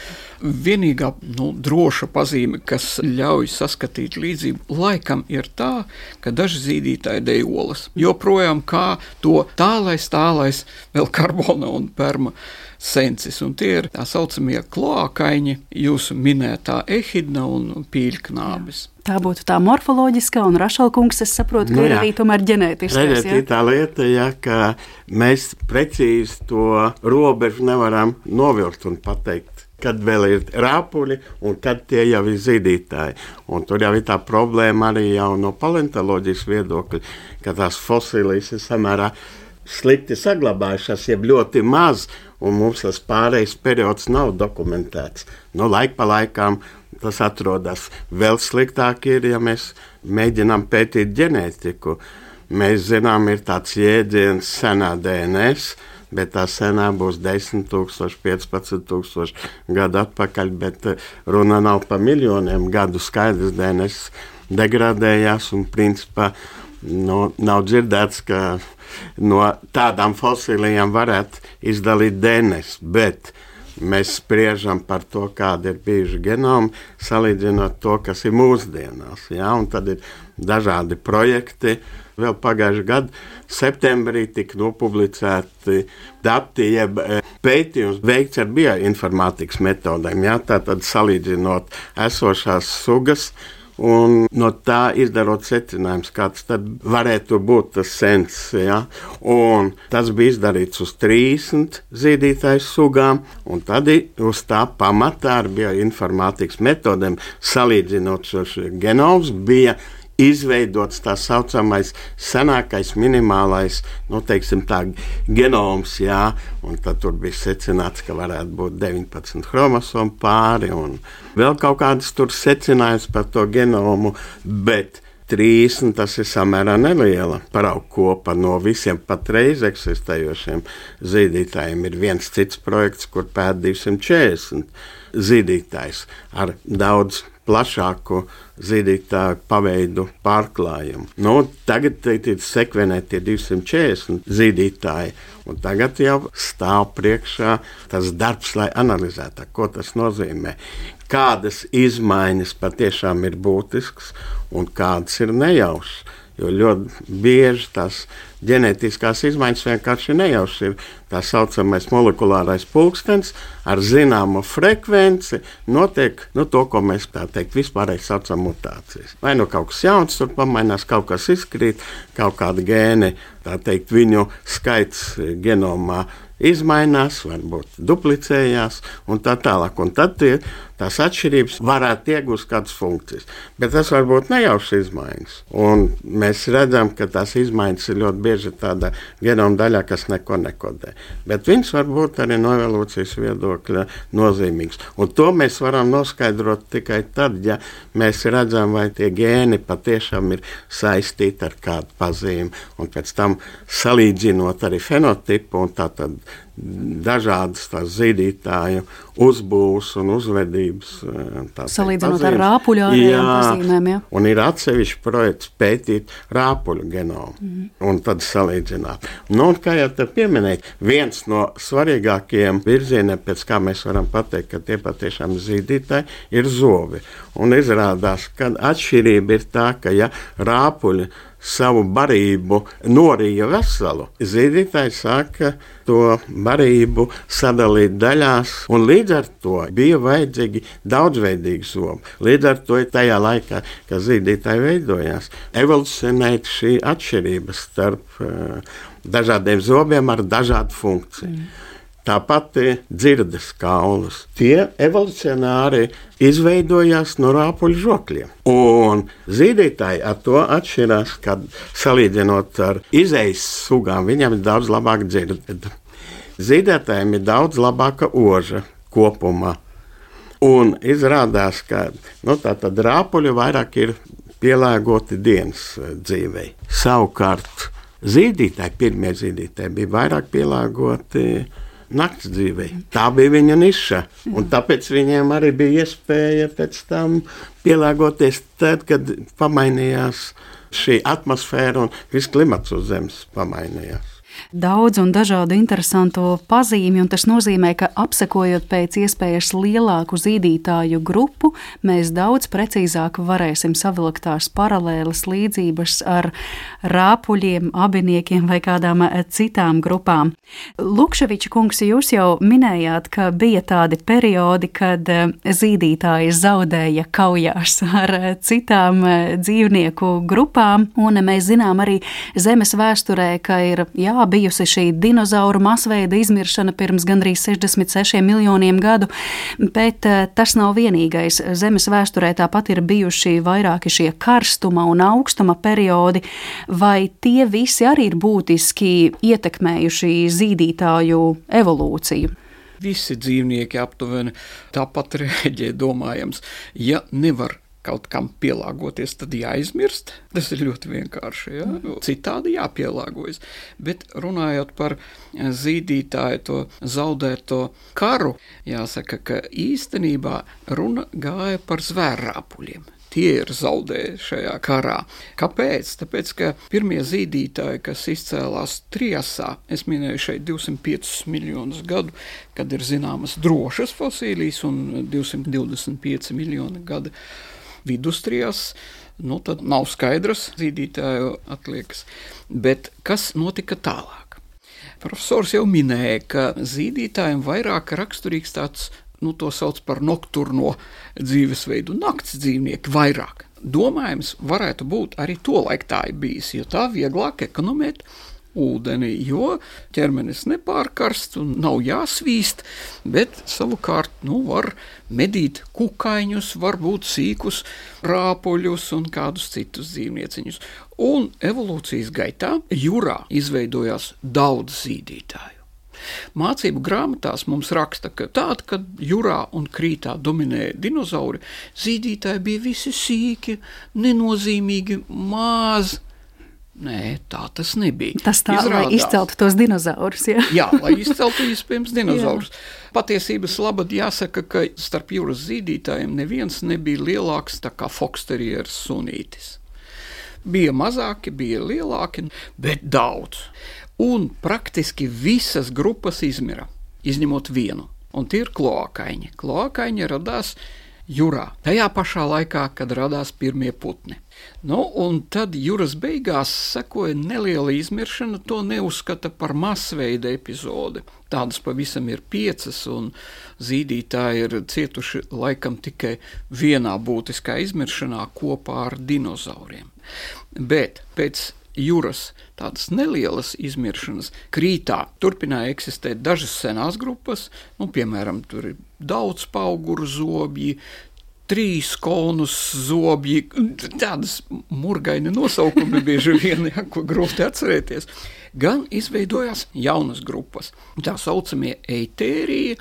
Vienīgā nu, droša pazīme, kas ļauj saskatīt līdzību, laikam ir tā, ka daži zīdītāji dejo olas. Joprojām kā to tālais, tālais, vēl karbona un perma sensis. Un tie ir tā saucamie kloakaiņi, jūsu minētā ehidna un pīļknābis. Tā būtu tā morfoloģiskā, un Rašalkungs, es saprotu, ka nu, jā. ir arī tomēr ģenētiskā. Tā ir tā lieta, ja, ka mēs precīzi to robežu nevaram novilkt un pateikt. Kad vēl ir rāpuļi, un kad tie jau ir zīdītāji. Un tur jau ir tā problēma arī no paleontoloģijas viedokļa, ka tās fosilijas ir samērā slikti saglabājušās, jeb ļoti maz, un mums tas pārējais periods nav dokumentēts. Nu, laik pa laikam tas atrodas. Vēl sliktāk ir, ja mēs mēģinām pētīt ģenētiku. Mēs zinām, ir tāds jēdziens senā DNS, bet tā senā būs 10, 000, 15 000 gadu atpakaļ, bet eh, runa nav par miljoniem gadu. Skaidrs, DNS degradējās un principā nu, nav dzirdēts, ka no tādām fosilijām varētu izdalīt DNS. Bet mēs spriežam par to, kāda ir bijuši genomi, salīdzinot to, kas ir mūsdienās. Ja? Un tad ir dažādi projekti. Vēl pagājušajā gadā, septembrī, tika nopublicēti dati, jeb e, pētījums veikts ar bioinformātikas metodēm. Ja? Tātad salīdzinot esošās sugas un no tā izdarot secinājumus, kāds tad varētu būt tas sens. Ja? Un tas bija izdarīts uz 30 zīdītāju sugām, un tad uz tā pamatā ar bioinformātikas metodēm salīdzinot šos genomus bija izveidots tā saucamais senākais minimālais nu, teiksim, tā, genoms. Jā, tad bija secināts, ka varētu būt 19 chromosomu pāri un vēl kaut kādas tur secinājums par to genomu. Bet 30 tas ir samērā neliela parauga kopa no visiem patreiz eksistējošiem zīdītājiem. Ir viens cits projekts, kur pēta 240 zīdītājs ar daudz plašāku zīdītāju paveidu pārklājumu. Nu, tagad ir sekvenēti 240 zīdītāji, un tagad jau stāv priekšā tas darbs, lai analizētu, ko tas nozīmē. Kādas izmaiņas patiešām ir būtiskas un kādas ir nejaušas. Jo ļoti bieži tās ģenētiskās izmaiņas vienkārši nejauši ir tā saucamais molekulārais pulkstenis ar zināmu frekvenci. Notiek nu, to, ko mēs tā teikt, vispārēji saucam mutācijas. Vai nu kaut kas jauns tur pamainās, kaut kas izkrīt, kaut kāda gēne, tā teikt, viņu skaits genomā izmainās, varbūt duplicējās un tā tālāk. Un tad tie, tās atšķirības varētu iegūt kādas funkcijas. Bet tas var būt nejaušas izmaiņas. Un mēs redzam, ka tās izmaiņas ir ļoti bieži tādā genoma daļā, kas neko nekodē. Bet viņas var būt arī no evolūcijas viedokļa nozīmīgas. Un to mēs varam noskaidrot tikai tad, ja mēs redzam, vai tie gēni patiešām ir saistīti ar kādu pazīmi. Un pēc tam salīdzinot arī fenotipu un tātad dažādas tās zīdītāju uzbūves un uzvedības. Salīdzinot ar rāpuļu pazīmēm. Ja? Un ir atsevišķi projekts pētīt rāpuļu genomu mm. un tad salīdzināt. Nu, un, kā jau te pieminēja, viens no svarīgākajiem virzieniem, pēc kā mēs varam pateikt, ka tie patiešām zīdītāji ir zobi. Un izrādās, ka atšķirība ir tā, ka ja rāpuļi savu barību norīja veselu. Zīdītājs sāka to barību sadalīt daļās, un līdz ar to bija vajadzīgi daudzveidīgi zobi. Līdz ar to tajā laikā, kad zīdītāji veidojās, evolucionēja šī atšķirība starp uh, dažādiem zobiem ar dažādu funkciju. Mm. Tāpat dzirdes kaulus. Tie evolucionāri izveidojās no rāpuļu žokļiem. Un zīdītāji ar to atšķirās, kad salīdzinot ar izējas sugām, viņam ir daudz labāka dzirde. Zīdētājiem ir daudz labāka oža kopumā. Un izrādās, ka nu, rāpuļi vairāk ir pielāgoti dienas dzīvei. Savukārt zīdītāji, pirmie zīdītāji bija vairāk pielāgoti naktas dzīvē. Tā bija viņa niša. Un tāpēc viņiem arī bija iespēja pēc tam pielāgoties tad, kad pamainījās šī atmosfēra un viss klimats uz Zemes pamainījās daudz un dažādu interesantu pazīmi, tas nozīmē, ka apsekojot pēc iespējas lielāku zīdītāju grupu, mēs daudz precīzāk varēsim savilkt tās paralēlas līdzības ar rāpuļiem, abiniekiem vai kādām citām grupām. Lukševiča kungs, jūs jau minējāt, ka bija tādi periodi, kad zīdītāji zaudēja kaujās ar citām dzīvnieku grupām, un mēs zinām arī zemes vēsturē, ka ir jā, bijusi šī dinozauru masveida izmiršana pirms gandrīz 66 miljoniem gadu, bet eh, tas nav vienīgais. Zemes vēsturē tāpat ir bijuši vairāki šie karstuma un augstuma periodi, vai tie visi arī ir būtiski ietekmējuši zīdītāju evolūciju? Visi dzīvnieki aptuveni tāpat rēģē, domājams, ja nevar kaut kam pielāgoties, tad jāizmirst. Tas ir ļoti vienkārši. Ja? Mm. Citādi jāpielāgojas. Bet runājot par zīdītāju, to zaudēto karu, jāsaka, ka īstenībā runa gāja par zvērrāpuļiem tie ir zaudējuši šajā karā. Kāpēc? Tāpēc, ka pirmie zīdītāji, kas izcēlās Triasā, es minēju šeit 205 miljonus gadu, kad ir zināmas drošas fosilijas un 225 miljoni gadu vidustrijās. Nu, tad nav skaidrs zīdītāju atliekas. Bet kas notika tālāk? Profesors jau minēja, ka zīdītājiem vairāk raksturīgs tāds, nu, to sauc par nokturno dzīvesveidu, nakts dzīvnieki vairāk. Domājams, varētu būt arī to laiku tā ir bijis, jo tā vieglāk ekonomēt ūdeni, jo ķermenis nepārkarst un nav jāsvīst, bet savukārt nu, var medīt kukaiņus, varbūt sīkus rāpuļus un kādus citus dzīvnieciņus. Un evolūcijas gaitā jūrā izveidojās daudz zīdītāju. Mācību grāmatās mums raksta, ka tad, kad jūrā un krītā dominēja dinozauri, zīdītāji bija visi sīki, nenozīmīgi, mazi Nē, tā tas nebija. Tas tā, Izrādās, lai izceltu tos dinozaurus. Ja? jā, lai izceltu vispirms dinozaurus. Patiesības labad jāsaka, ka starp jūras zīdītājiem neviens nebija lielāks kā foksterieris sunītis. Bija mazāki, bija lielāki, bet daudz. Un praktiski visas grupas izmira, izņemot vienu, un tie ir kloakaiņi. Kloakaiņi radās jūrā, tajā pašā laikā, kad radās pirmie putni. Nu, un tad jūras beigās sekoja neliela izmiršana. To neuzskata par masveida epizodi. Tādas pavisam ir piecas, un zīdītāji ir cietuši laikam tikai vienā būtiskā izmiršanā kopā ar dinozauriem. Bet pēc jūras tādas nelielas izmiršanas krītā turpināja eksistēt dažas senās grupas, nu, piemēram, tur ir daudz auguru zobji, trīs konus, zobji, tādas murgaini nosaukumi bieži vien, ja, ko grūti atcerēties. Gan izveidojās jaunas grupas, tā saucamie eitērija,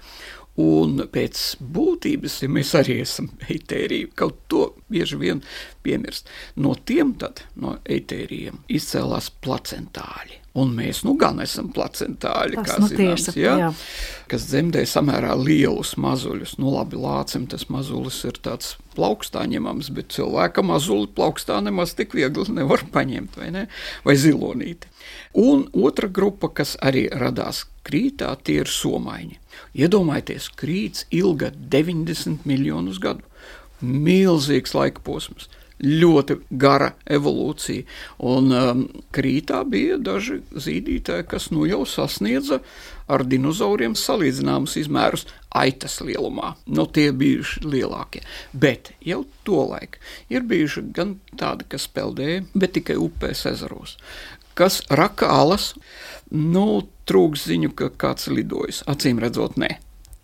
un pēc būtības, ja mēs arī esam eitērija, kaut to bieži vien piemirst. No tiem tad, no eitēriem, izcēlās placentāļi. Un mēs nu gan esam placentāļi, Tas kā nu zināms, tiesa, ja? jā. kas dzemdē samērā lielus mazuļus. Nu, labi, lācim tas mazulis ir tāds plaukstā ņemams, bet cilvēka mazuli plaukstā nemaz tik viegli nevar paņemt, vai ne? Vai zilonīti. Un otra grupa, kas arī radās krītā, tie ir somaiņi. Iedomājieties, krīts ilga 90 miljonus gadu. Milzīgs laika posms ļoti gara evolūcija. Un um, krītā bija daži zīdītāji, kas nu jau sasniedza ar dinozauriem salīdzināmus izmērus aitas lielumā. Nu, tie bijuši lielākie. Bet jau tolaik ir bijuši gan tādi, kas peldēja, bet tikai upēs, ezeros. Kas raka alas, nu, trūks ziņu, ka kāds lidojas. Acīm redzot, nē.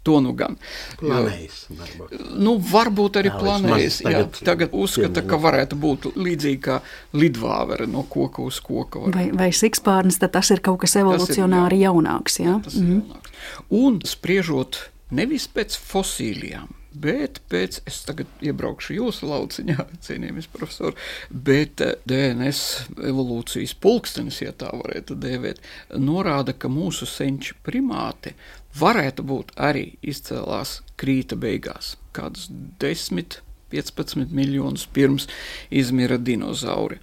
To nu gan. Planējis, varbūt. Nu, varbūt arī Jā, maz Jā, tagad tagad uzskata, ka varētu būt līdzīgi kā lidvāvere no koka uz koka. var- Vai, vai sikspārnis, tad tas ir kaut kas evolucionāri jaunāks. Jā? Tas ir jaunāks. Un spriežot nevis pēc fosīlijām, bet pēc, es tagad iebraukšu jūsu lauciņā, cienījamies profesori, bet eh, DNS evolūcijas pulkstenis, ja tā varētu dēvēt, norāda, ka mūsu senči primāti varētu būt arī izcēlās krīta beigās, kādus 10, 15 miljonus pirms izmira dinozauri.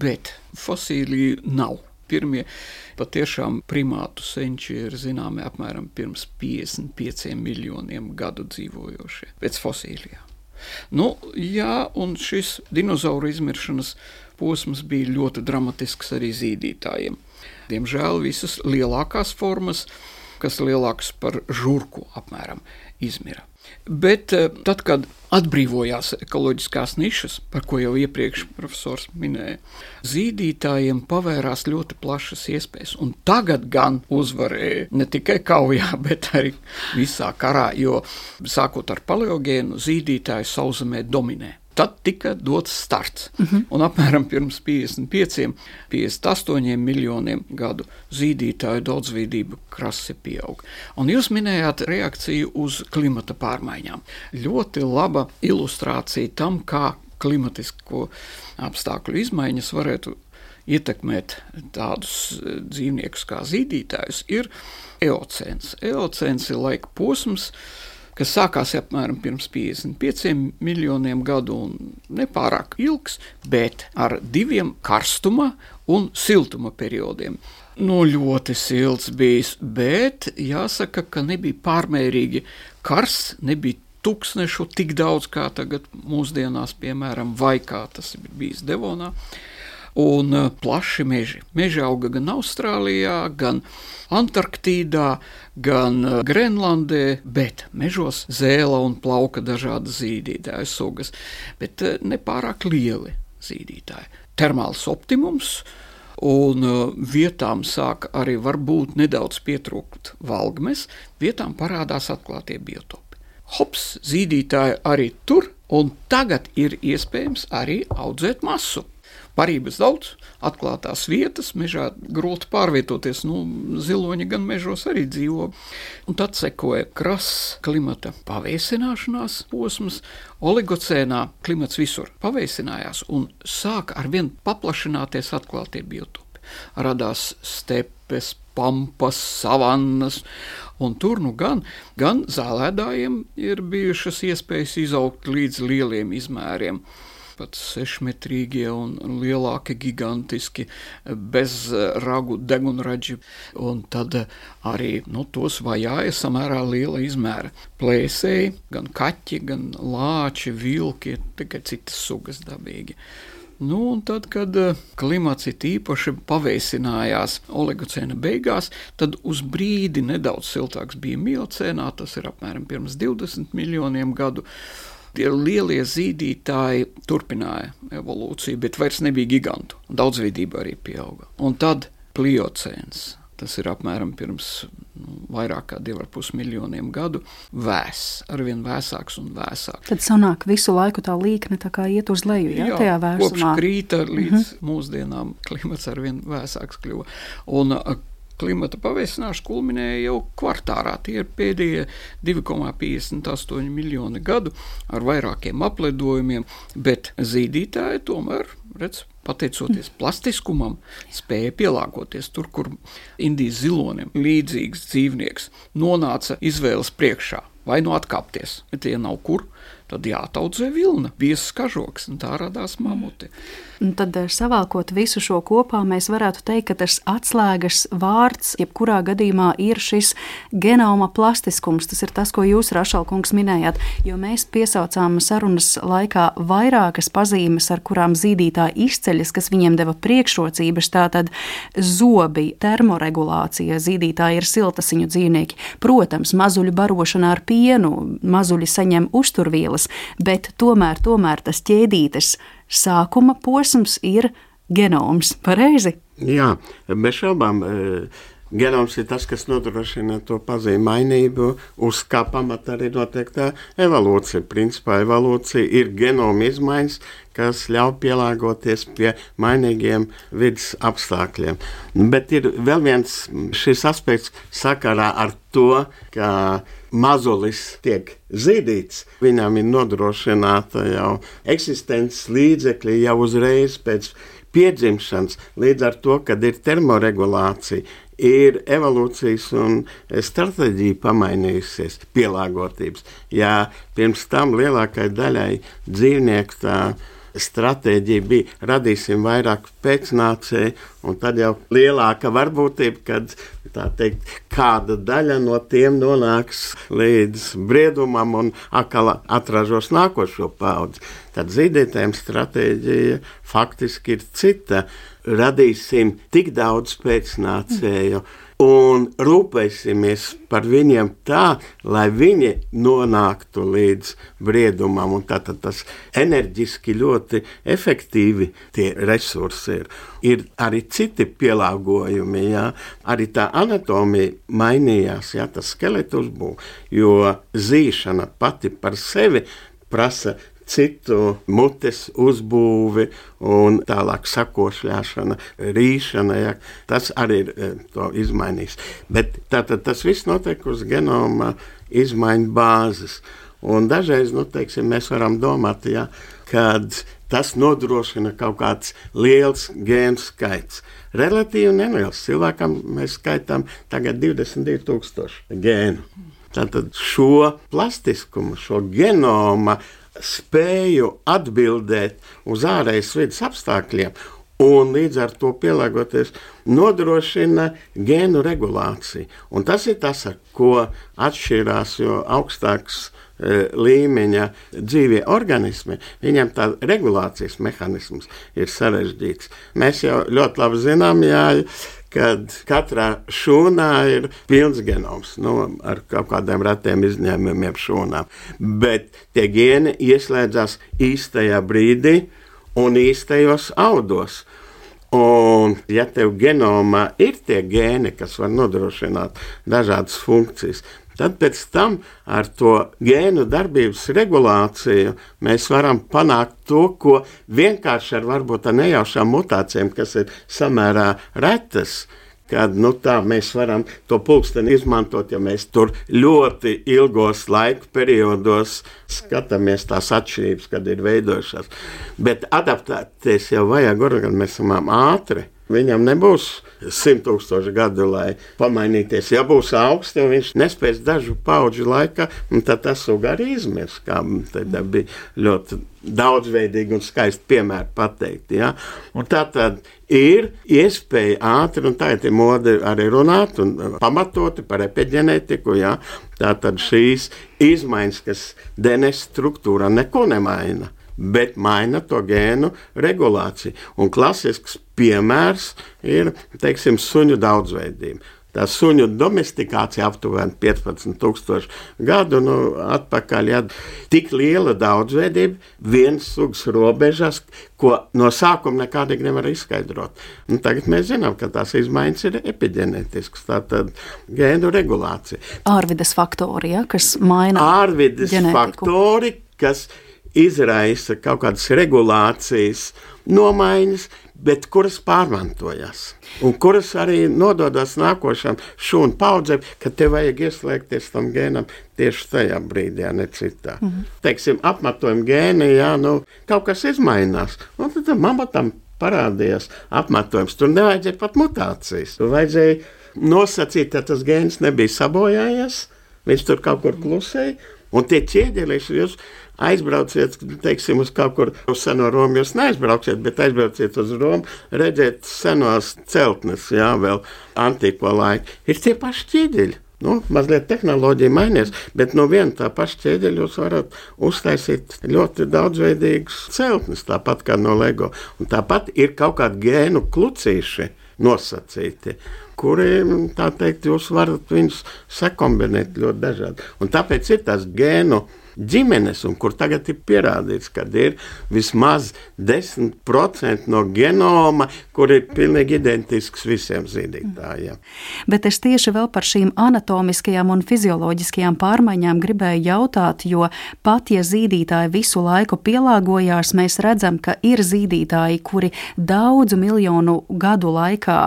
Bet fosīliju nav. Pirmie patiešām primātu senči ir zināmi apmēram pirms 55 miljoniem gadu dzīvojošie pēc fosīlijām. Nu, jā, un šis dinozauru izmiršanas posms bija ļoti dramatisks arī zīdītājiem. Diemžēl visas lielākās formas, kas lielākas par žurku, apmēram izmira. Bet eh, tad, kad atbrīvojās ekoloģiskās nišas, par ko jau iepriekš profesors minēja, zīdītājiem pavērās ļoti plašas iespējas. Un tagad gan uzvarēja ne tikai kaujā, bet arī visā karā, jo sākot ar paleogēnu, zīdītāji sauszemē dominē. Tad tika dots starts. Uh -huh. Un apmēram pirms 55, 58 miljoniem gadu zīdītāju daudzveidība krasi pieaug. Un jūs minējāt reakciju uz klimata pārmaiņām. Ļoti laba ilustrācija tam, kā klimatisko apstākļu izmaiņas varētu ietekmēt tādus eh, dzīvniekus kā zīdītājus, ir eocēns. Eocēns ir laika posms, kas sākās apmēram pirms 55 miljoniem gadu un nepārāk ilgs, bet ar diviem karstuma un siltuma periodiem. Nu, ļoti silts bijis, bet jāsaka, ka nebija pārmērīgi karsts, nebija tūkstnešu tik daudz kā tagad mūsdienās, piemēram, vai kā tas ir bijis Devonā. Un uh, plaši meži. Meži auga gan Austrālijā, gan Antarktīdā, gan uh, Grenlandē, bet mežos zēla un plauka dažādas zīdītāju sugas, bet uh, nepārāk lieli zīdītāji. Termāls optimums, un vietām sāk arī varbūt nedaudz pietrūkt valgmes, vietām parādās atklātie biotopi. Hops, zīdītāji arī tur, un tagad ir iespējams arī audzēt masu. Parības daudz, atklātās vietas, mežā grūti pārvietoties. Nu, ziloņi gan mežos arī dzīvo. Un tad sekoja krass klimata paveicināšanās posms. Oligocēnā klimats visur paveicinājās un sāka arvien paplašināties atklātie biotopi. Radās stepes, pampas, savannas, un tur nu gan, gan zālēdājiem ir bijušas iespējas izaugt līdz lieliem izmēriem pat sešmetrīgie un lielāki, gigantiski, bez ragu degunraģi. Un tad arī nu, tos vajāja samērā liela izmēra. Plēsēji, gan kaķi, gan lāči, vilki, tikai citas sugas dabīgi. Nu, un tad, kad eh, klimats ir īpaši paveicinājās oligocēna beigās, tad uz brīdi nedaudz siltāks bija miocēnā, tas ir apmēram pirms 20 miljoniem gadu. Tie lielie zīdītāji turpināja evolūciju, bet vairs nebija gigantu. Daudzveidība arī pieauga. Un tad pliocēns. Tas ir apmēram pirms nu, vairāk kā 2,5 miljoniem gadu. Vēss, arvien vēsāks un vēsāks. Tad sanāk visu laiku tā līkne tā kā iet uz leju, jā, jā tajā kopš vērsumā. krīta līdz uh -huh. mūsdienām klimats arvien vēsāks kļuva. Un klimata pavesināšana kulminēja jau kvartālā. Tie ir pēdējie 2,58 miljoni gadu ar vairākiem apledojumiem, bet zīdītāji tomēr, redz, pateicoties plastiskumam, spēja pielāgoties tur, kur Indijas zilonim līdzīgs dzīvnieks nonāca izvēles priekšā. Vai nu atkāpties, bet tie nav kur, tad jātaudzē vilna, biezs kažoks, un tā radās mamuti. Un tad, eh, savākot visu šo kopā, mēs varētu teikt, ka tas atslēgas vārds, jebkurā gadījumā, ir šis genoma plastiskums. Tas ir tas, ko jūs, Rašalkungs, minējāt, jo mēs piesaucām sarunas laikā vairākas pazīmes, ar kurām zīdītāji izceļas, kas viņiem deva priekšrocības. Tātad zobi, termoregulācija, zīdītāji ir siltasiņu dzīvnieki. Protams, mazuļu barošana ar pienu, mazuļi saņem uzturvielas, bet tomēr, tomēr tas ķēdītes sākuma posms ir genoms. Pareizi? Jā, bez šaubām. E, genoms ir tas, kas nodrošina to pazīmi mainību, uz kā pamata arī notiek tā evolūcija. Principā evolūcija ir genoma izmaiņas, kas ļauj pielāgoties pie mainīgiem vidas apstākļiem. Bet ir vēl viens šis aspekts sakarā ar to, ka mazulis tiek zīdīts, viņam ir nodrošināta jau eksistences līdzekļi jau uzreiz pēc piedzimšanas, līdz ar to, kad ir termoregulācija, ir evolūcijas un stratēģija pamainījusies, pielāgotības. Jā, pirms tam lielākai daļai dzīvnieku tā stratēģija bija radīsim vairāk pēcnācēju, un tad jau lielāka varbūtība, kad teikt, kāda daļa no tiem nonāks līdz briedumam un atkal atražos nākošo paudzi. Tad zīdētājiem stratēģija faktiski ir cita. Radīsim tik daudz pēcnācēju. Mm un rūpēsimies par viņiem tā, lai viņi nonāktu līdz briedumam. Tātad tas enerģiski ļoti efektīvi tie resursi ir. Ir arī citi pielāgojumi, jā. arī tā anatomija mainījās, jā, tas skeleta uzbūve, jo zīšana pati par sevi prasa citu mutes uzbūvi un tālāk sakošļāšana, rīšana. Ja, tas arī ir eh, to izmainījis. Bet tātad tas viss notiek uz genoma izmaiņu bāzes. Un dažreiz nu, teiksim, mēs varam domāt, ja, kad tas nodrošina kaut kāds liels gēnu skaits. Relatīvi neliels. Cilvēkam mēs skaitām tagad 22,000 gēnu. Tātad šo plastiskumu, šo genoma spēju atbildēt uz ārējas vidas apstākļiem. Un līdz ar to pielāgoties, nodrošina gēnu regulāciju. Un tas ir tas, ar ko atšķirās, jo augstāks e, līmeņa dzīvie organismi, viņiem tā regulācijas mehānisms ir sarežģīts. Mēs jau ļoti labi zinām, jā, kad katrā šūnā ir pilns genoms, nu, ar kaut kādiem retiem izņēmumiem šūnām. Bet tie gēni ieslēdzas īstajā brīdī un īstajos audos. Un, ja tev genomā ir tie gēni, kas var nodrošināt dažādas funkcijas, Tad pēc tam ar to gēnu darbības regulāciju mēs varam panākt to, ko vienkārši ar varbūt ar nejaušām mutācijām, kas ir samērā retas. Kad nu, tā mēs varam to pulksteni izmantot, ja mēs tur ļoti ilgos laika periodos skatāmies tās atšķirības, kad ir veidojušās. Bet adaptēties jau vajag organismam ātri. Viņam nebūs simt tūkstoši gadu, lai pamainīties. Ja būs augsts, tad viņš nespēs dažu pauģu laikā, un tad tas suga arī izmirs. Kā bija ļoti daudzveidīgi un skaisti piemēri pateikt. Ja? Un tā tad ir iespēja ātri, un tā ir mode arī runāt un pamatoti par epigenētiku. Ja? Tā tad šīs izmaiņas, kas DNS struktūrā neko nemaina bet maina to gēnu regulāciju. Un klasisks piemērs ir teiksim, suņu daudzveidība. Tā suņu domestikācija aptuveni 15,000 gadu nu, atpakaļ. Ja, tik liela daudzveidība, viens sugas robežās, ko no sākuma nekādīgi nevar izskaidrot. Un tagad mēs zinām, ka tās izmaiņas ir epigenētiskas, tātad gēnu regulācija. Ārvides faktori, ja, kas maina ārvides ģenētiku. faktori, kas izraisa kaut kādas regulācijas, nomaiņas, bet kuras pārmantojas. Un kuras arī nododas nākošām šūnu paudzēm, ka te vajag ieslēgties tam gēnam tieši tajā brīdī, ne citā. Mm -hmm. Teiksim, apmetojuma gēni, jā, nu, kaut kas izmainās. Un tad mamatam parādījās apmetojums. Tur nevajadzēja pat mutācijas. Tur vajadzēja nosacīt, ka tas gēns nebija sabojājies, viņš tur kaut kur klusēja. Un tie ķieģelīši jūs aizbrauciet, teiksim, uz kaut kur uz seno Romu. Jūs neaizbrauksiet, bet aizbrauciet uz Romu, redzēt senos celtnes, jā, vēl antīko laiku. Ir tie paši ķieģeļi. Nu, mazliet tehnoloģija mainās, bet no viena tā paša ķēdeļa jūs varat uztaisīt ļoti daudzveidīgus celtnes, tāpat kā no LEGO. Un tāpat ir kaut kādi gēnu klucīši nosacīti, kuriem, tā teikt, jūs varat viņus sakombinēt ļoti dažādi. Un tāpēc ir tas gēnu ģimenes, un kur tagad ir pierādīts, ka ir vismaz 10% no genoma, kur ir pilnīgi identisks visiem zīdītājiem. Bet es tieši vēl par šīm anatomiskajām un fizioloģiskajām pārmaiņām gribēju jautāt, jo pat ja zīdītāji visu laiku pielāgojās, mēs redzam, ka ir zīdītāji, kuri daudzu miljonu gadu laikā,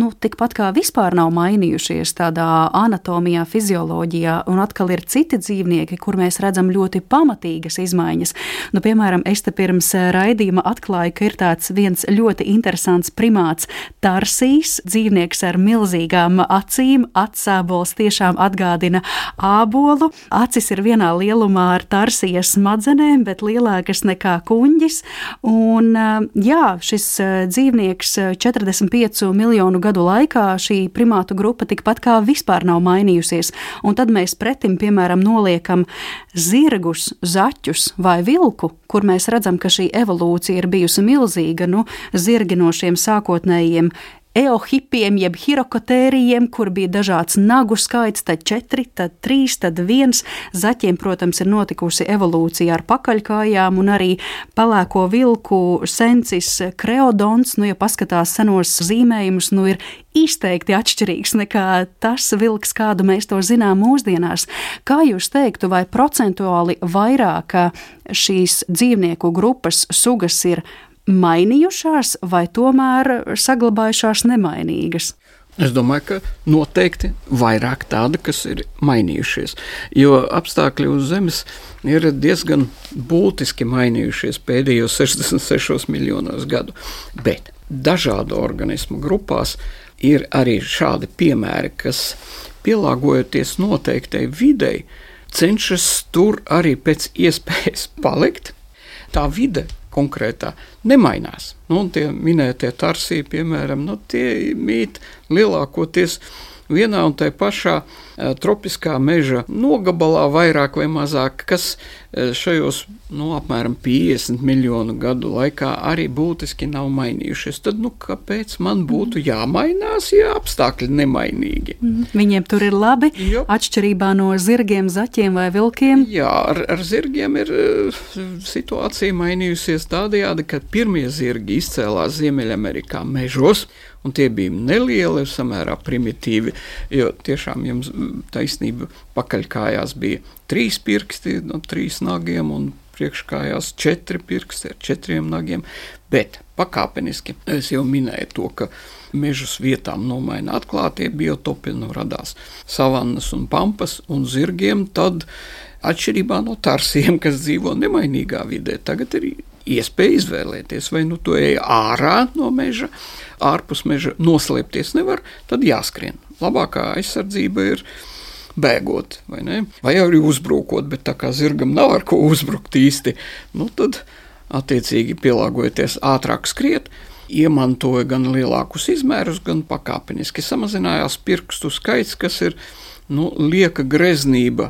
nu, tikpat kā vispār nav mainījušies tādā anatomijā, fizioloģijā, un atkal ir citi dzīvnieki, kur mēs redzam ļoti pamatīgas izmaiņas. Nu, piemēram, es te pirms eh, raidījuma atklāju, ka ir tāds viens ļoti interesants primāts - tarsīs, dzīvnieks ar milzīgām acīm. Atsābols tiešām atgādina ābolu. Acis ir vienā lielumā ar tarsijas smadzenēm, bet lielākas nekā kuņģis. Un, eh, jā, šis eh, dzīvnieks 45 miljonu gadu laikā šī primātu grupa tikpat kā vispār nav mainījusies. Un tad mēs pretim, piemēram, noliekam zirgu zirgus, zaķus vai vilku, kur mēs redzam, ka šī evolūcija ir bijusi milzīga, nu, zirgi no šiem sākotnējiem eohipiem, jeb hirokotērijiem, kur bija dažāds nagu skaits, tad četri, tad trīs, tad viens. Zaķiem, protams, ir notikusi evolūcija ar pakaļkājām un arī pelēko vilku sensis kreodons, nu, ja paskatās senos zīmējumus, nu, ir izteikti atšķirīgs nekā tas vilks, kādu mēs to zinām mūsdienās. Kā jūs teiktu, vai procentuāli vairāk šīs dzīvnieku grupas sugas ir mainījušās vai tomēr saglabājušās nemainīgas? Es domāju, ka noteikti vairāk tāda, kas ir mainījušies. Jo apstākļi uz Zemes ir diezgan būtiski mainījušies pēdējos 66 miljonos gadu. Bet dažādu organismu grupās ir arī šādi piemēri, kas pielāgojoties noteiktai videi, cenšas tur arī pēc iespējas palikt. Tā vide konkrētā nemainās. Nu, tie minētie tarsī, piemēram, nu, tie mīt lielākoties vienā un tajā pašā uh, tropiskā meža nogabalā, vairāk vai mazāk, kas uh, šajos nu, apmēram 50 miljonu gadu laikā arī būtiski nav mainījušies. Tad, nu, kāpēc man būtu jāmainās, ja apstākļi nemainīgi? Mm. Viņiem tur ir labi, jo. atšķirībā no zirgiem, zaķiem vai vilkiem. Jā, ar, ar zirgiem ir uh, situācija mainījusies tādējādi, ka pirmie zirgi izcēlās Ziemeļamerikā mežos un tie bija nelieli, samērā primitīvi. Jo tiešām jums taisnība pakaļkājās bija trīs pirksti no trīs nagiem un priekškājās četri pirksti ar četriem nagiem. Bet pakāpeniski es jau minēju to, ka mežus vietām nomaina atklātie biotopi, nu radās savannas un pampas un zirgiem. Tad atšķirībā no tarsiem, kas dzīvo nemainīgā vidē, tagad ir iespēja izvēlēties, vai nu tu ej ārā no meža, ārpus meža noslēpties nevar, tad jāskrien. Labākā aizsardzība ir bēgot, vai, ne? vai arī uzbrukot, bet tā kā zirgam nav ar ko uzbrukt īsti, nu tad attiecīgi pielāgojoties ātrāk skriet. Iemantoja gan lielākus izmērus, gan pakāpeniski samazinājās pirkstu skaits, kas ir nu, lieka greznība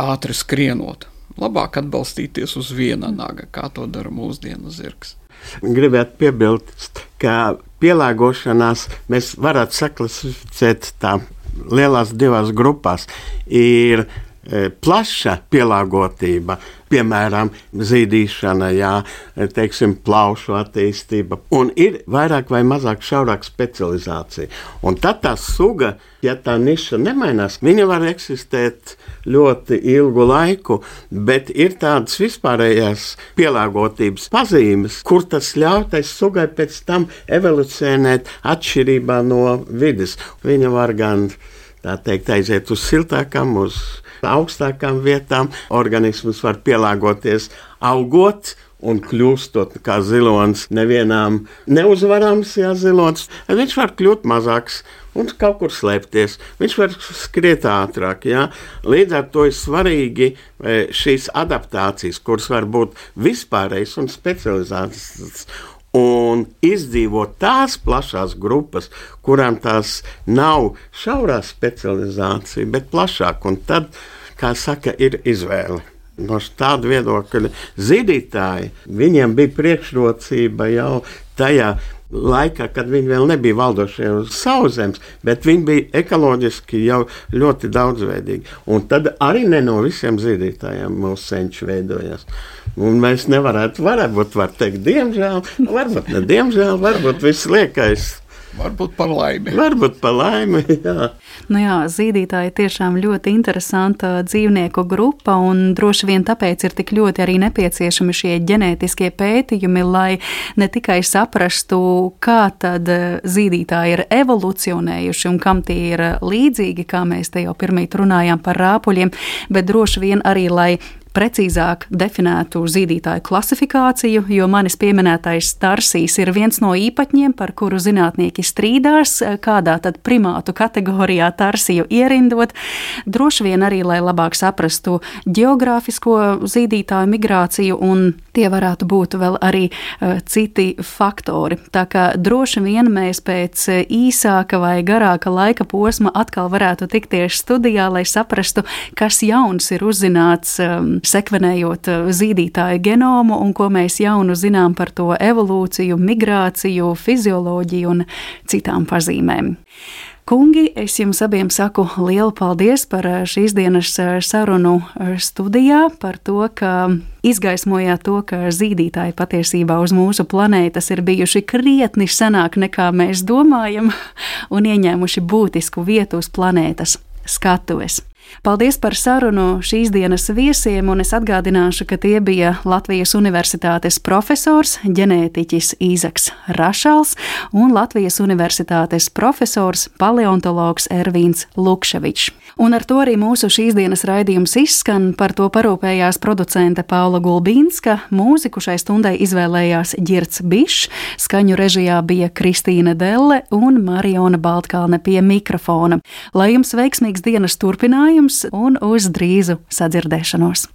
ātri skrienot labāk atbalstīties uz viena naga, kā to dara mūsdienu zirgs. Gribētu piebilst, ka pielāgošanās mēs varētu saklasificēt tā lielās divās grupās. Ir plaša pielāgotība, piemēram, zīdīšana, jā, teiksim, plaušu attīstība, un ir vairāk vai mazāk šaurāka specializācija. Un tad tā suga, ja tā niša nemainās, viņa var eksistēt ļoti ilgu laiku, bet ir tādas vispārējās pielāgotības pazīmes, kur tas ļauj tai sugai pēc tam evolucionēt atšķirībā no vidas. Viņa var gan tā teikt, aiziet uz siltākām, uz augstākām vietām. Organisms var pielāgoties, augot un kļūstot kā zilonis. Nevienām neuzvarams, ja zilonis, viņš var kļūt mazāks un kaut kur slēpties. Viņš var skriet ātrāk. Ja? Līdz ar to ir svarīgi e, šīs adaptācijas, kuras var būt vispārējas un specializētas un izdzīvot tās plašās grupas, kurām tās nav šaurā specializācija, bet plašāk. Un tad, kā saka, ir izvēle. No tāda viedokļa zīdītāji, viņiem bija priekšrocība jau tajā laikā, kad viņi vēl nebija valdošie uz sauszemes, bet viņi bija ekoloģiski jau ļoti daudzveidīgi. Un tad arī ne no visiem zīdītājiem mūsu senči veidojās. Un mēs nevarētu, varbūt var teikt, diemžēl, varbūt ne diemžēl, varbūt viss liekais Varbūt par laimi. Varbūt par laimi. Jā. Nu jā, zīdītāji tiešām ļoti interesanta dzīvnieku grupa, un droši vien tāpēc ir tik ļoti arī nepieciešami šie ģenētiskie pētījumi, lai ne tikai saprastu, kā tad zīdītāji ir evolucionējuši un kam tie ir līdzīgi, kā mēs te jau pirmīt runājām par rāpuļiem, bet droši vien arī, lai precīzāk definētu zīdītāju klasifikāciju, jo manis pieminētais starsīs ir viens no īpaņiem, par kuru zinātnieki strīdās, kādā tad primātu kategorijā tarsiju ierindot. Droši vien arī, lai labāk saprastu geogrāfisko zīdītāju migrāciju, un tie varētu būt vēl arī uh, citi faktori. Tā kā droši vien mēs pēc īsāka vai garāka laika posma atkal varētu tikties studijā, lai saprastu, kas jauns ir uzzināts um, sekvenējot eh, zīdītāju genomu un ko mēs jaunu zinām par to evolūciju, migrāciju, fizioloģiju un citām pazīmēm. Kungi, es jums abiem saku lielu paldies par eh, šīs dienas eh, sarunu studijā, par to, ka izgaismojāt to, ka zīdītāji patiesībā uz mūsu planētas ir bijuši krietni senāk nekā mēs domājam un ieņēmuši būtisku vietu uz planētas skatuves. Paldies par sarunu šīs dienas viesiem, un es atgādināšu, ka tie bija Latvijas Universitātes profesors, ģenētiķis Īzaks Rašals un Latvijas Universitātes profesors, paleontologs Ervīns Lukševičs. Un ar to arī mūsu šīs dienas raidījums izskan. Par to parūpējās producente Paula Gulbīnska, mūziku šai stundai izvēlējās Girts Bišs, skaņu režijā bija Kristīna Delle un Mariona Baltkalne pie mikrofona. Lai jums veiksmīgs dienas turpinājums! Jums un uz drīzu sadzirdēšanos!